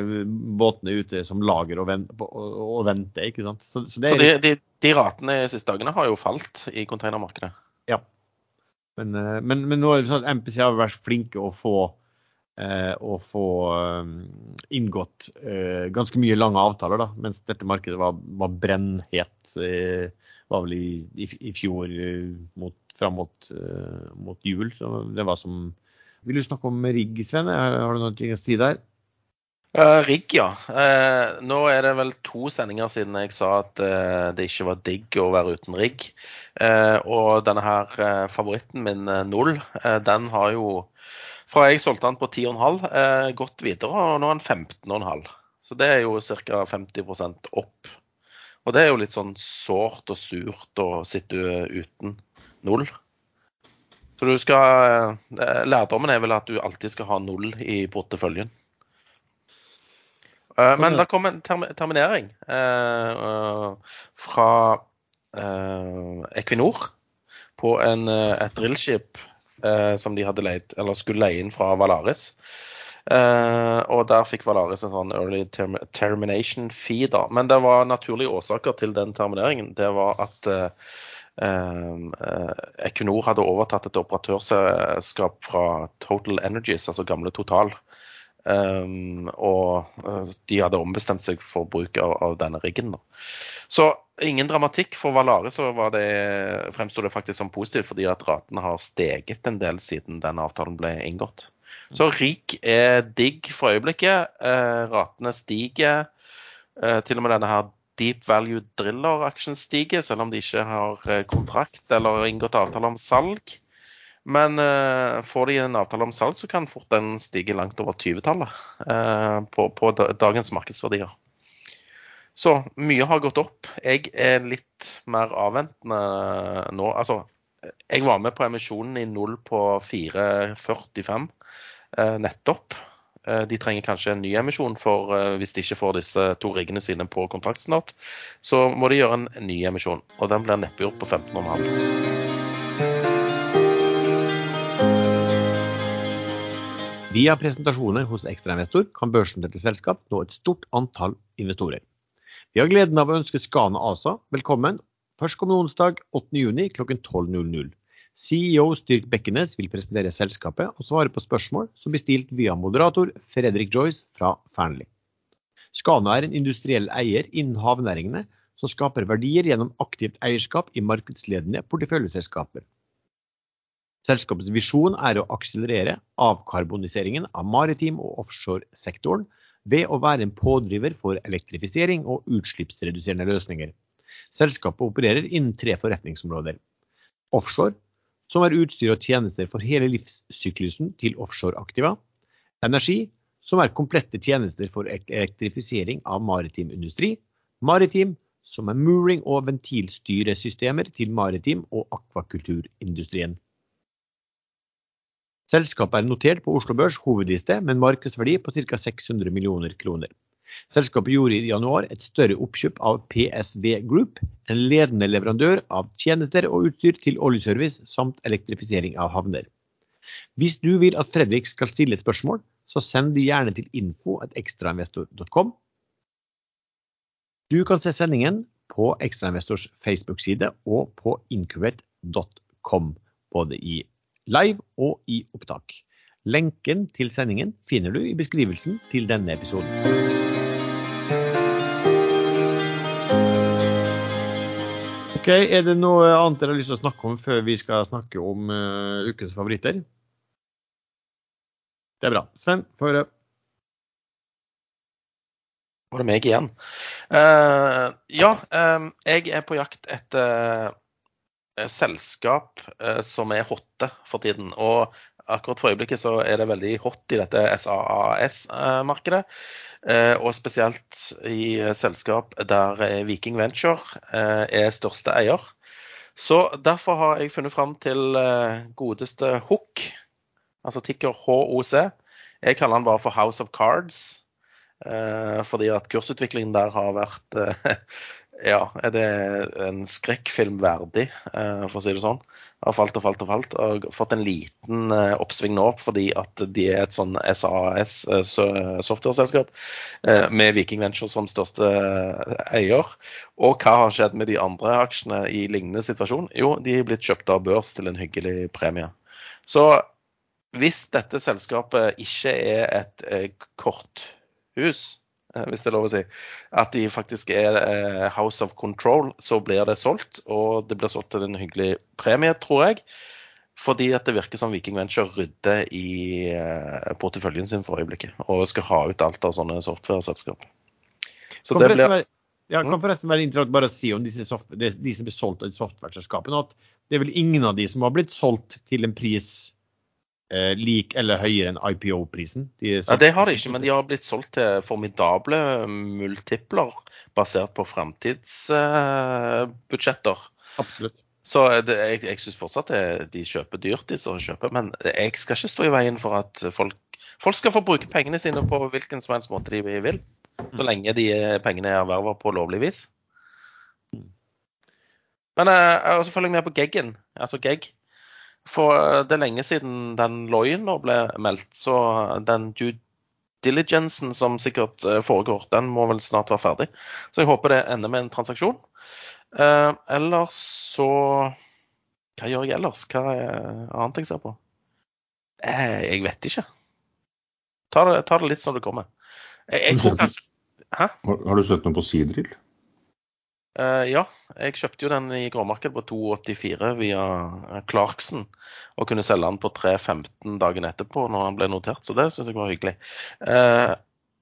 båtene ute som lager og, vent, og, og venter. ikke sant? Så, så det Så er, de, de, de ratene de siste dagene har jo falt i containermarkedet. men, eh, men, men nå er det sånn at MPC har vært flinke å få, eh, å få eh, inngått eh, ganske mye lange avtaler, da, mens dette markedet var, var brennhet. Eh, var vel i, i, i fjor eh, mot, fram mot, eh, mot jul. Så det var som Vil du snakke om rigg, Sven? Har du noe å si der? Uh, rigg, ja. Uh, nå er det vel to sendinger siden jeg sa at uh, det ikke var digg å være uten rigg. Og denne her favoritten min, Null, den har jo Fra jeg solgte den på 10,5, eh, gått videre, og nå er den 15,5. Så det er jo ca. 50% opp. Og det er jo litt sånn sårt og surt å sitte uten null. Så du skal eh, Lærdommen er vel at du alltid skal ha null i porteføljen. Eh, men det kom en term terminering eh, fra eh, Equinor på en, et drillskip eh, som de hadde leid, eller skulle leie inn fra Valaris. Eh, og der fikk Valaris en sånn early term termination fee, da. Men det var naturlige årsaker til den termineringen. Det var at eh, Equinor hadde overtatt et operatørselskap fra Total Energies, altså gamle Total. Um, og uh, de hadde ombestemt seg for bruk av, av denne riggen. Da. Så ingen dramatikk. For Valare så var det, fremsto det faktisk som positivt, fordi at ratene har steget en del siden den avtalen ble inngått. Så RIK er digg for øyeblikket. Eh, ratene stiger. Eh, til og med denne her Deep Value Driller-aksjen stiger, selv om de ikke har uh, kontrakt eller inngått avtale om salg. Men uh, får de en avtale om salg, så kan fort den stige langt over 20-tallet uh, på, på, dagens markedsverdier. Så mye har gått opp. Jeg er litt mer avventende nå. Altså, jeg var med på emisjonen i null på 4,45 uh, nettopp. Eh, De trenger kanskje en ny emisjon, for eh, hvis de ikke får disse to riggene sine på kontrakt snart, så må de gjøre en ny emisjon. Og den blir neppe gjort på 15,5. Via presentasjoner hos ekstrainvestor kan børsnoterte selskap nå et stort antall investorer. Vi har gleden av å ønske Skana ASA velkommen førstkommende onsdag 8.6 kl 12.00. CEO Styrk Bekkenes vil presentere selskapet og svare på spørsmål som blir stilt via moderator Fredrik Joyce fra Fearnley. Skana er en industriell eier innen havnæringene som skaper verdier gjennom aktivt eierskap i markedsledende porteføljeselskaper. Selskapets visjon er å akselerere avkarboniseringen av maritim- og offshoresektoren ved å være en pådriver for elektrifisering og utslippsreduserende løsninger. Selskapet opererer innen tre forretningsområder. Offshore, som er utstyr og tjenester for hele livssyklusen til offshoreaktiva. Energi, som er komplette tjenester for elektrifisering av maritim industri. Maritim, som er mooring- og ventilstyresystemer til maritim- og akvakulturindustrien. Selskapet er notert på Oslo Børs hovedliste med en markedsverdi på ca. 600 millioner kroner. Selskapet gjorde i januar et større oppkjøp av PSV Group, en ledende leverandør av tjenester og utstyr til oljeservice samt elektrifisering av havner. Hvis du vil at Fredrik skal stille et spørsmål, så send det gjerne til info.ekstrainvestor.com. Du kan se sendingen på Ekstrainvestors Facebook-side og på incubate.com, både i live og i opptak. Lenken til sendingen finner du i beskrivelsen til denne episoden. Ok, Er det noe annet dere har lyst til å snakke om før vi skal snakke om uh, ukens favoritter? Det er bra. Sven, få høre. Var det meg igjen? Uh, ja, eh, jeg er på jakt etter uh, selskap som er hotte for tiden. Og akkurat for øyeblikket så er det veldig hot i dette SAAS-markedet. Eh, og spesielt i selskap der eh, Viking Venture eh, er største eier. Så derfor har jeg funnet fram til eh, godeste Hook, altså ticker HOC. Jeg kaller den bare for House of Cards. Eh, fordi at kursutviklingen der har vært eh, Ja, er det en skrekkfilm verdig, eh, for å si det sånn. Har falt og falt og falt. Og fått en liten eh, oppsving nå fordi at de er et sånn SAS eh, softwareselskap med Viking Venture som største eier. Og hva har skjedd med de andre aksjene i lignende situasjon? Jo, de er blitt kjøpt av børs til en hyggelig premie. Så hvis dette selskapet ikke er et korthus, hvis det er lov å si, at de faktisk er eh, House of Control, så blir det solgt. Og det blir solgt til en hyggelig premie, tror jeg. Fordi at det virker som Viking Venture rydder i eh, porteføljen sin for øyeblikket. Og skal ha ut alt av sånne software-selskap. Så det blir ja, kan Mm. forresten være interessant bare å si om disse soft, de, de som blir solgt av software-selskapene, at det er vel ingen av de som har blitt solgt til en pris eh, lik eller høyere enn IPO-prisen. De Ja, Det har de ikke, men de har blitt solgt til formidable multipler basert på framtidsbudsjetter. Absolutt. Så det, jeg, jeg syns fortsatt det, de kjøper dyrt, de som kjøper. Men jeg skal ikke stå i veien for at folk, folk skal få bruke pengene sine på hvilken som helst måte de vil. Så lenge de eh, pengene er erverva på lovlig vis. Men uh, jeg følger jeg med på Geggen, altså Gegg. For eh, det er lenge siden den nå ble meldt, så den due diligencen som sikkert eh, foregår, den må vel snart være ferdig. Så jeg håper det ender med en transaksjon. Eh, ellers så Hva gjør jeg ellers? Hva er annet jeg ser på? Eh, jeg vet ikke. Ta det, ta det litt som det kommer. Jeg, jeg tror kanskje Hæ? Har, har du sett noe på Seadrill? Eh, ja, jeg kjøpte jo den i gråmarkedet på 2,84 via eh, Clarkson. Og kunne selge den på 3,15 dagen etterpå når den ble notert, så det syns jeg var hyggelig. Uh,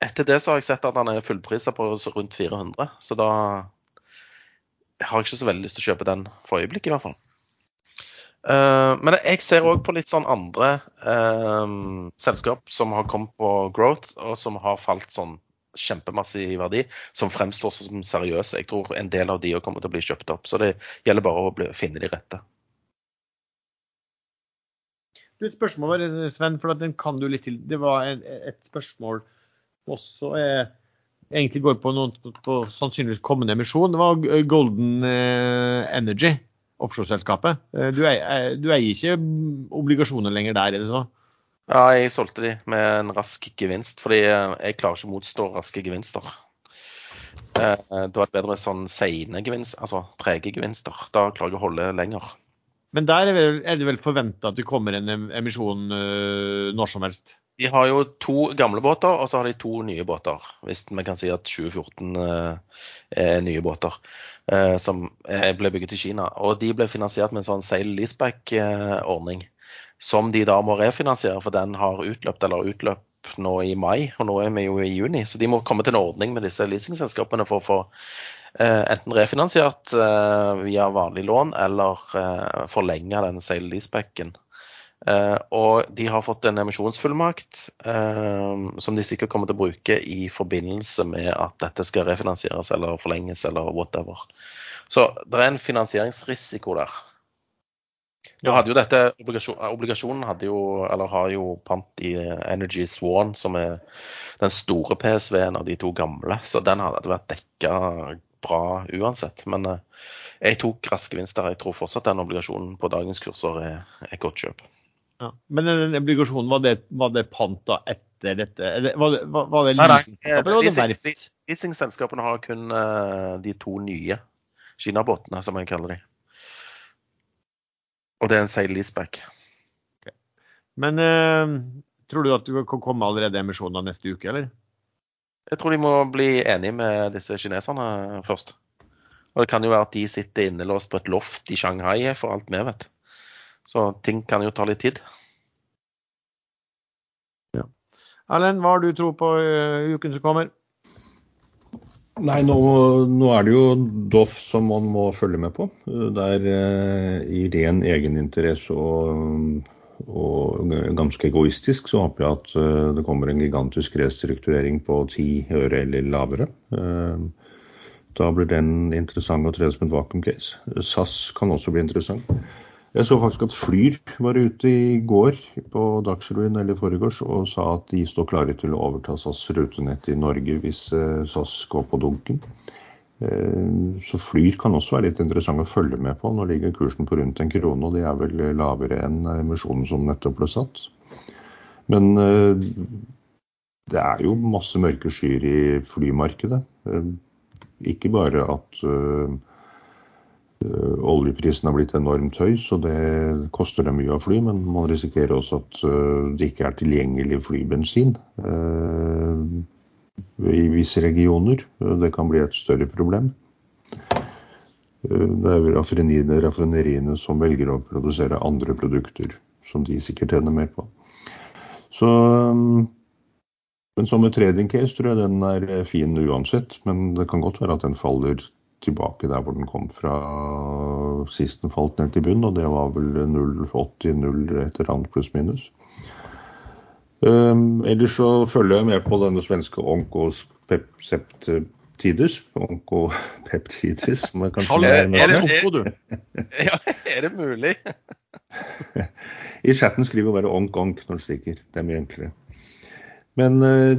etter det så har jeg sett at den er fullprisa på rundt 400, så da har jeg ikke så veldig lyst til å kjøpe den for øyeblikket, i hvert fall. Uh, men jeg ser òg på litt sånn andre selskap som har kommet på growth, og som har falt sånn kjempemasse i verdi, som fremstår som seriøse. Jeg tror en del av de kommer til å bli kjøpt opp. Så det gjelder bare å bli, finne de rette. Du, et spørsmål bare, Sven, for den kan du litt til. Det var et, et spørsmål som også er, egentlig går på, noen, på sannsynligvis kommende emisjon. Det var Golden eh, Energy, offshoreselskapet. Eh, eh, du eier ikke obligasjoner lenger der, er det så? Ja, jeg solgte de med en rask gevinst, fordi eh, jeg klarer ikke å motstå raske gevinster. Eh, Da er det bedre sånn seine gevinster, altså trege gevinster. Da klarer jeg å holde lenger. Men der er, vel, er det vel forventa at det kommer en emisjon øh, når som helst? De har jo to gamle båter, og så har de to nye båter. Hvis vi kan si at 2014 øh, er nye båter. Øh, Som eh, ble bygget i Kina. Og de ble finansiert med en sånn sail leaseback-ordning. Som de da må refinansiere, for den har utløpt eller utløp nå i mai. Og nå er vi jo i juni, så de må komme til en ordning med disse leasingselskapene for å få eh, enten refinansiert eh, via vanlig lån, eller eh, forlenge den sale leasebacken. Eh, og de har fått en emisjonsfullmakt eh, som de sikkert kommer til å bruke i forbindelse med at dette skal refinansieres eller forlenges eller whatever. Så det er en finansieringsrisiko der. Nå hadde jo dette, obligasjon, Obligasjonen hadde jo, eller har jo pant i Energy Swan, som er den store PSV-en av de to gamle. Så den hadde vært dekka bra uansett. Men eh, jeg tok raske vinster. Jeg tror fortsatt den obligasjonen på dagens kurser er et godt kjøp. Ja. Men den obligasjonen, var det, var det pant da etter dette? Eller var det, var, var det nei, eller var det verft? Leasingselskapene har kun eh, de to nye Kina-båtene, som jeg kaller de. Og det er en seil leaseback. Men eh, tror du at du kan komme allerede emisjoner neste uke, eller? Jeg tror de må bli enige med disse kineserne først. Og det kan jo være at de sitter innelåst på et loft i Shanghai, for alt vi vet. Så ting kan jo ta litt tid. Erlend, hva har du tro på eh, uken som kommer? Nei, nå, nå er det jo Doff som man må følge med på. Det er eh, i ren egeninteresse og, og ganske egoistisk så håper jeg at eh, det kommer en gigantisk restrukturering på ti øre eller lavere. Eh, da blir den interessant å tre som et vakuum case. SAS kan også bli interessant. Jeg så faktisk at Flyr var ute i går på Dagsrevyen eller foregårs og sa at de står klare til å overta SAS rutenett i Norge hvis eh, SAS går på dunken. Eh, Så Flyr kan også være litt interessant å følge med på. Nå ligger kursen på rundt en krone, og det er vel lavere enn emisjonen som nettopp ble satt. Men eh, det er jo masse mørke skyer i flymarkedet. Ikke bare at Oljeprisen har blitt enormt høy, så det koster dem mye å fly. Men man risikerer også at eh, det ikke er tilgjengelig flybensin eh, i visse regioner. Eh, Det kan bli et større problem. Eh, Det er raffineriene, raffineriene som velger å produsere andre produkter som de sikkert tjener mer på. Så eh, men som et trading case tror jeg den er eh, fin uansett. Men det kan godt være at den faller tilbake der hvor den kom fra sist den falt ned til bunn, og det var vel 0,80-0 et eller annet pluss-minus. Um, ellers så følger jeg med på denne svenske onkoseptides. Onkopeptides, som jeg kanskje Kall Er- er du. Ja, er det mulig? I chatten skriver bare onk-onk når det stikker. Det er mye enklere. Men eh,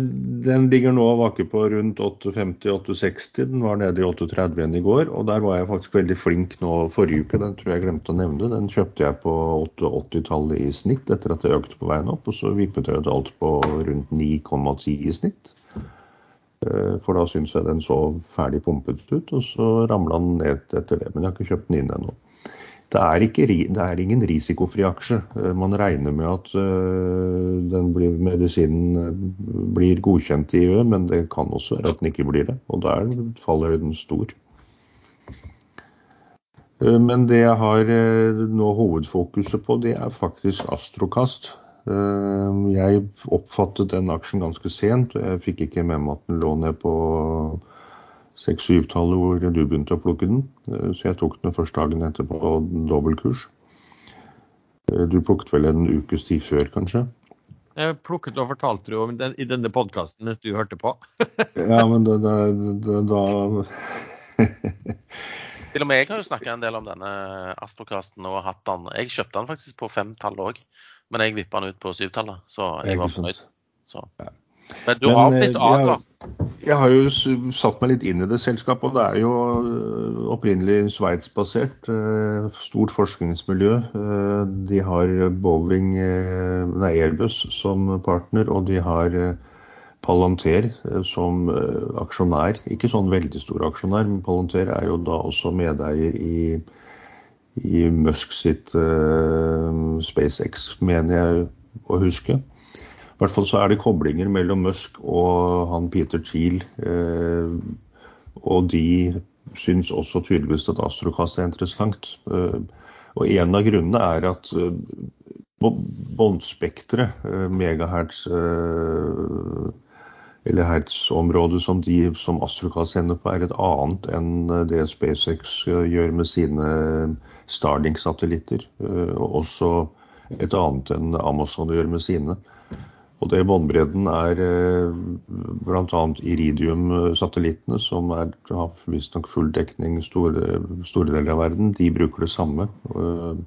den ligger nå og vaker på rundt 850-860. Den var nede i 830 igjen i går. Og der var jeg faktisk veldig flink nå forrige uke. Den tror jeg glemte å nevne. Den kjøpte jeg på 880-tallet i snitt etter at det økte på veien opp. Og så vippet jeg ut alt på rundt 9,10 i snitt. Eh, For da syns jeg den så ferdig pumpet ut, og så ramla den ned etter det. Men jeg har ikke kjøpt den inn ennå. Det er, ikke, det er ingen risikofri aksje. Eh, Man regner med at eh, den blir, medisinen eh, blir godkjent i EU, men det kan også være at den ikke blir det. Og da er fallhøyden stor. Men det jeg har nå hovedfokuset på, det er faktisk Astrokast. Jeg oppfattet den aksjen ganske sent, og jeg fikk ikke med meg at den lå ned på 6-7-tallet hvor du begynte å plukke den. Eh, Så jeg tok den første dagen etterpå på dobbeltkurs. Eh, Du plukket vel en ukes tid før, kanskje? Jeg plukket og fortalte jo om den, i denne podkasten mens du hørte på. Ja, men da, det, det da Til og med jeg har jo snakka en del om denne astrokasten og hatt den. Jeg kjøpte den faktisk på femtallet òg. Men jeg vippa den ut på syvtallet, så jeg var fornøyd. Så. Men du Men, har eh, blitt jeg- advart. Jeg har jo satt meg litt inn i det selskapet, og det er jo øh, opprinnelig Sveits-basert. øh, Stort forskningsmiljø. De har Boeing, nei, Airbus som partner, og de har Palantir øh, som aksjonær. Ikke sånn veldig stor aksjonær, men Palantir er jo da også medeier i, i Musk sitt uh, SpaceX, mener jeg å huske. I hvert fall så er det koblinger mellom Musk og han Peter Thiel. Eh, og de syns også tydeligvis at Astrokast er interessant. Eh, og en av grunnene er at eh, båndspekteret, eh, megahertz eh, eller hertzområdet som, som Astrokast sender på, er et annet enn det SpaceX eh, gjør med sine Starlink-satellitter. og også et annet enn Amazon gjør med sine. Og det båndbredden er eh, bl.a. Iridium-satellittene, som er, har visstnok full dekning i store, store deler av verden. De bruker det samme. Eh,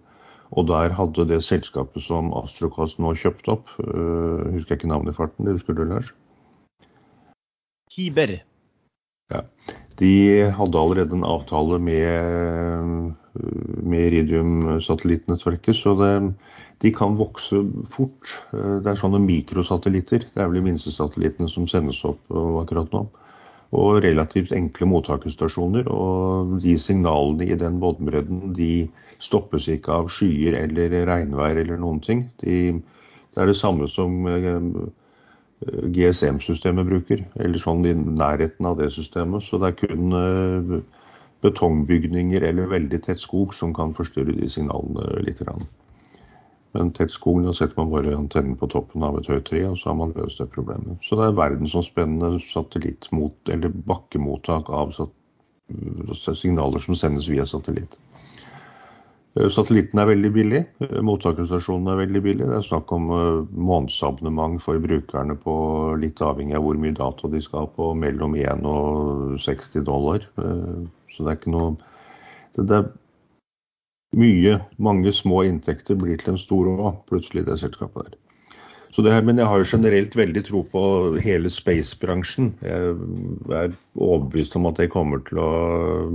Og der hadde det selskapet som Astrocast nå kjøpte opp, eh, husker jeg ikke navnet i farten, det husker du, Lars? Kiber. Ja. De hadde allerede en avtale med, med Iridium-satellittnettverket, så det, de kan vokse fort. Det er sånne mikrosatellitter. Det er vel de minste satellittene som sendes opp akkurat nå. Og relativt enkle mottakerstasjoner. Og de signalene i den båtbredden de stoppes ikke av skyer eller regnvær eller noen ting. De, det er det samme som eh, GSM-systemet bruker, eller sånn i nærheten av det systemet. Så det er kun eh, betongbygninger eller veldig tett skog som kan forstyrre de signalene litt. Grann. Men tett skog, da setter man bare antennen på toppen av et høyt tre, og så har man løst det problemet. Så det er verdensomspennende satellittmot, eller bakkemottak av signaler som sendes via satellitt. Eh, Satellitten er veldig billig, eh, mottakerstasjonen er veldig billig. Det er snakk om eh, månedsabonnement for brukerne på litt avhengig av hvor mye data de skal på, mellom 1 og 60 dollar. Så det er ikke noe Det, det er mye, mange små inntekter blir til en stor òg, plutselig, det selskapet der. Her, men jeg har jo generelt veldig tro på hele space-bransjen. Jeg er overbevist om at det kommer til å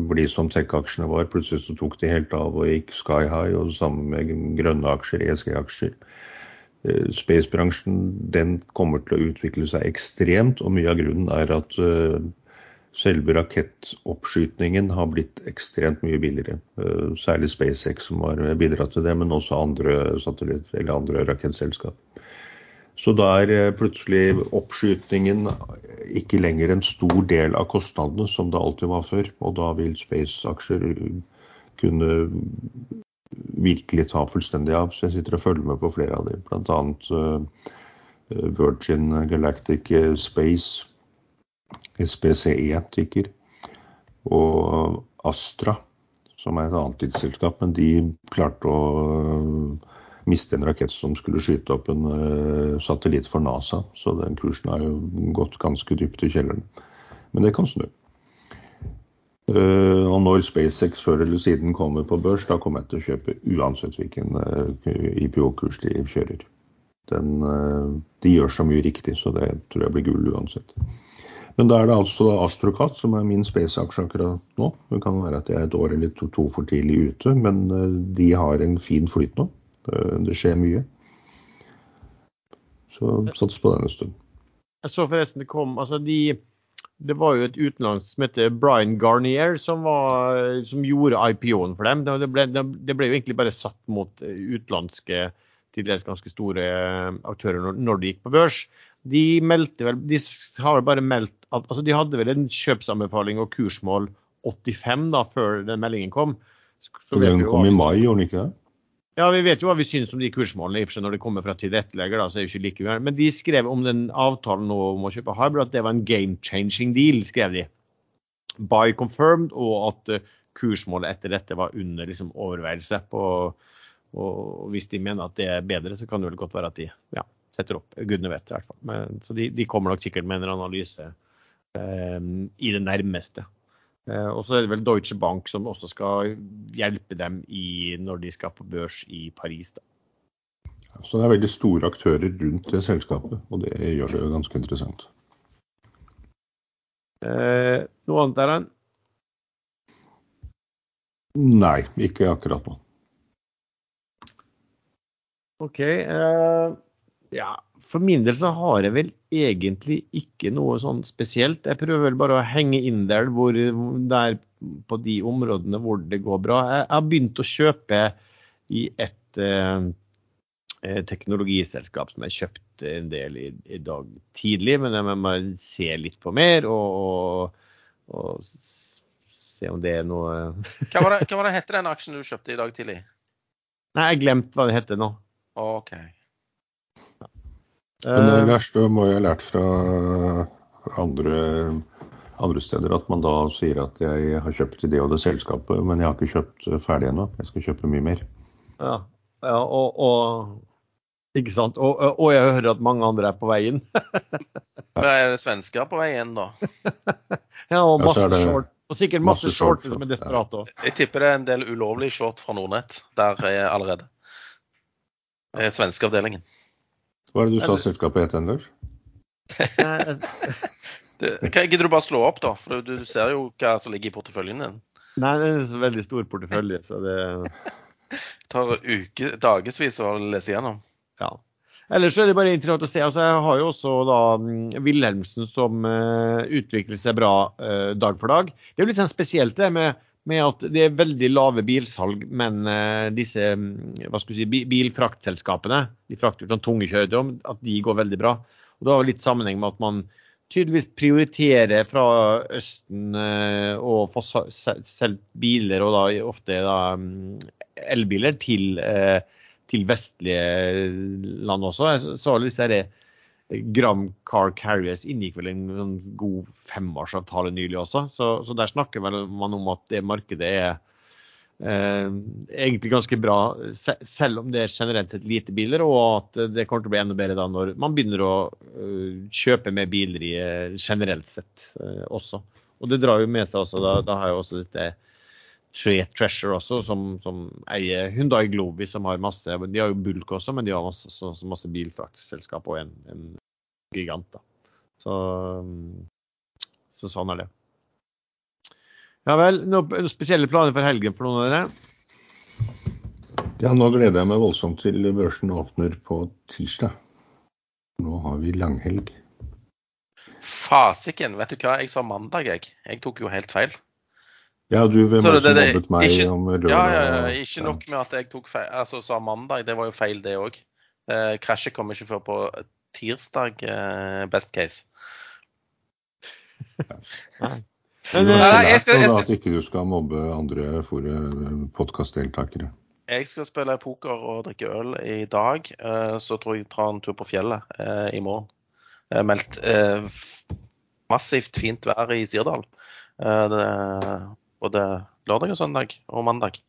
bli som tech-aksjene var. Plutselig så tok de helt av og gikk sky high, og det samme med grønne aksjer, ESG-aksjer. Eh, Space-bransjen den kommer til å utvikle seg ekstremt, og mye av grunnen er at eh, selve rakettoppskytingen har blitt ekstremt mye billigere. Eh, Særlig SpaceX som har bidratt til det, men også andre satellitt- eller andre rakettselskap. Så da er eh, plutselig oppskytingen ikke lenger en stor del av kostnadene, som det alltid var før. Og da vil space-aksjer kunne virkelig ta fullstendig av. Så jeg sitter og følger med på flere av dem. Bl.a. Virgin Galactic Space, SPCE tikker, og Astra, som er et annet tidsselskap. Men de klarte å miste en rakett som skulle skyte opp en uh, satellitt for NASA. Så den kursen har jo gått ganske dypt i kjelleren. Men det kan snu. Uh, og når SpaceX før eller siden kommer på børs, da kommer jeg til å kjøpe uansett hvilken uh, IPO-kurs de kjører. Den, de gjør så mye riktig, så det tror jeg blir gull uansett. Men da er det altså Astrocast som er min space-aksje akkurat nå. Det kan være at jeg er et år eller to, to for tidlig ute, men uh, de har en fin flyt nå. Uh, det skjer mye. Så sats på den en stund. Jeg så forresten det kom altså de, Det var jo et utenlandsk som heter Brian Garnier som, var, som gjorde IPO-en for dem. Det ble, det ble jo egentlig bare satt mot utenlandske til dels ganske store aktører når de gikk på børs. De meldte vel, de har vel bare meldt at altså De hadde vel en kjøpsanbefaling og kursmål 85 da, før den meldingen kom. Så den kom i mai, gjorde den ikke det? Ja, vi vet jo hva vi syns om de kursmålene i og for seg når det kommer fra tilrettelegger. da, så er det ikke like uenige. Men de skrev om den avtalen nå om å kjøpe Hybrid at det var en game changing deal, skrev de. By confirmed, og at uh, kursmålet etter dette var under liksom, overveielse. På, og hvis de mener at det er bedre, så kan det vel godt være at de ja, setter opp. Gudene vet i hvert fall. Men, så de, de, kommer nok sikkert med en analyse um, i det nærmeste. Uh, og så er det vel Deutsche Bank som også skal hjelpe dem i, når de skal på børs i Paris. Da. Så det er veldig store aktører rundt det selskapet, og det gjør det jo ganske interessant. Eh, noe annet der, Nei, ikke akkurat nå. OK. Eh, ja, for min del så har jeg vel egentlig ikke noe sånn spesielt. Jeg prøver vel bare å henge inn der, hvor, der på de områdene hvor det går bra. Jeg har begynt å kjøpe i et eh, eh teknologiselskap som jeg kjøpte en del i, i dag tidlig, men jeg må se litt på mer og, og, og se om det er noe Hva var det, hva var det hette den aksjen du kjøpte i dag tidlig? Nei, jeg glemte hva det heter nå. OK. Men det du verste må jeg ha lært fra andre, andre steder, at man da sier at jeg har kjøpt i det og det selskapet, men jeg har ikke kjøpt ferdig ennå. Jeg skal kjøpe mye mer. ja, ja og, og Ikke sant? Og, og- jeg hører at mange andre er på vei inn. Men Er det svensker på vei inn, da? Ja, og masse ja, det short. Og sikkert masse, masse short, short som er desperate òg. Jeg tipper det er en del ulovlig short fra Nordnett der er allerede. Det er svenskeavdelingen. Hva er det du sa selskapet het, hva- Gidder du bare slå opp, da? For du, du ser jo hva som ligger i porteføljen din. Nei, det er en veldig stor portefølje, så det Det tar uke, dagevis å lese gjennom. Ja. Ellers er det bare interessant å se. altså Jeg har jo også da mm, Wilhelmsen som uh, utvikler seg bra uh, dag for dag. Det er jo litt sånn spesielt det med, med at det er veldig lave bilsalg, men eh, disse mm, hva skal si, bilfraktselskapene, de frakter sånn tunge kjøretøy, at de går veldig bra. Og Det har litt sammenheng med at man tydeligvis prioriterer fra Østen eh, å få sa- solgt biler, og da ofte da mm, elbiler, til eh, til vestlige land også. Jeg så disse her, eh, Gram Car Carriers inngikk vel en, en god femårsavtale nylig også. Så, så der snakker man om at det markedet er eh, egentlig ganske bra, se, selv om det er generelt sett lite biler, og at det kommer til å bli enda bedre da når man begynner å uh, kjøpe mer biler i, eh, generelt sett uh, også. Og det drar jo med seg også, da, da har jo også dette Tre Treasure også, som, som eier Hyundai Globi, som har masse De har jo Bulk også, men de har masse, så, så masse bilfraktselskap og en, en gigant. da. Så, um, så sånn er det. Ja vel. Noen spesielle planer for helgen for noen av dere? Ja, nå gleder jeg meg voldsomt til børsen åpner på tirsdag. Nå har vi langhelg. Fasiken, vet du hva? Jeg sa mandag, jeg. Jeg tok jo helt feil. Ja, du hvem Så var det som det- det- mobbet meg ikke- om lørdag? Ja, ja, ja, ikke nok med at jeg tok feil, altså sa mandag, det var jo feil det òg. Eh, krasjet kommer ikke før på tirsdag, eh, best case. Men, Du eh, har Nei, jeg skal- jeg skal- at ikke du skal mobbe andre podkastdeltakere. Jeg skal spille poker og drikke øl i dag. eh, Så tror jeg jeg tar en tur på fjellet eh, i morgen. Det er meldt eh, massivt fint vær i Sirdal. Det- Både lørdag og søndag og mandag.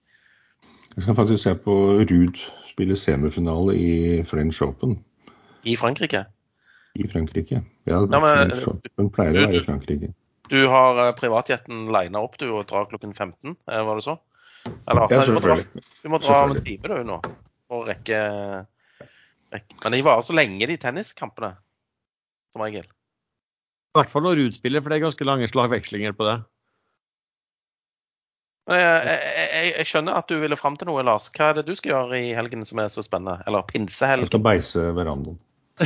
Jeg skal faktisk se på Ruud spille semifinale i French Open I Frankrike. i Frankrike. Ja, Nei, men- French Open pleier å være i Frankrike. Du har eh, privatjetten lina opp du og drar klokken 15, eh, var det så? Eller, Ja, dra, selvfølgelig. du må dra om en time du nå og rekke, rekke Men de varer så lenge, de tenniskampene. Som regel. I hvert fall når Ruud spiller, for det er ganske lange slagvekslinger på det. Jeg, jeg, jeg, skjønner at du ville fram til noe, Lars. Hva er det du skal gjøre i helgen som er så spennende? Eller Jeg skal beise verandaen.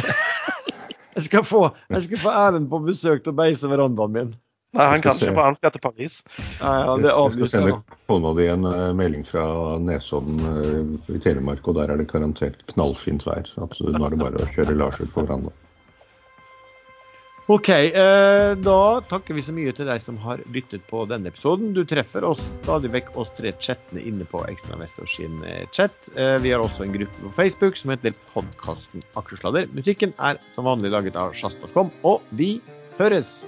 Jeg skal få, jeg skal få æren på besøk til å beise verandaen min. Nei, han kan ikke, for han skal til Paris. Ja, ja, det jeg skal sende kona di en eh, melding fra Nesodden eh, i Telemark, og der er det garantert knallfint vær. Så nå er det bare å kjøre Lars ut på verandaen. OK, eh, da takker vi så mye til deg som har lyttet på denne episoden. Du treffer oss stadig vekk oss tre chattene inne på Ekstrainvestor sin eh, chat. Eh, vi har også en gruppe på Facebook som heter podkasten Aksjesladder. Musikken er som vanlig laget av sjazz.com, og vi høres!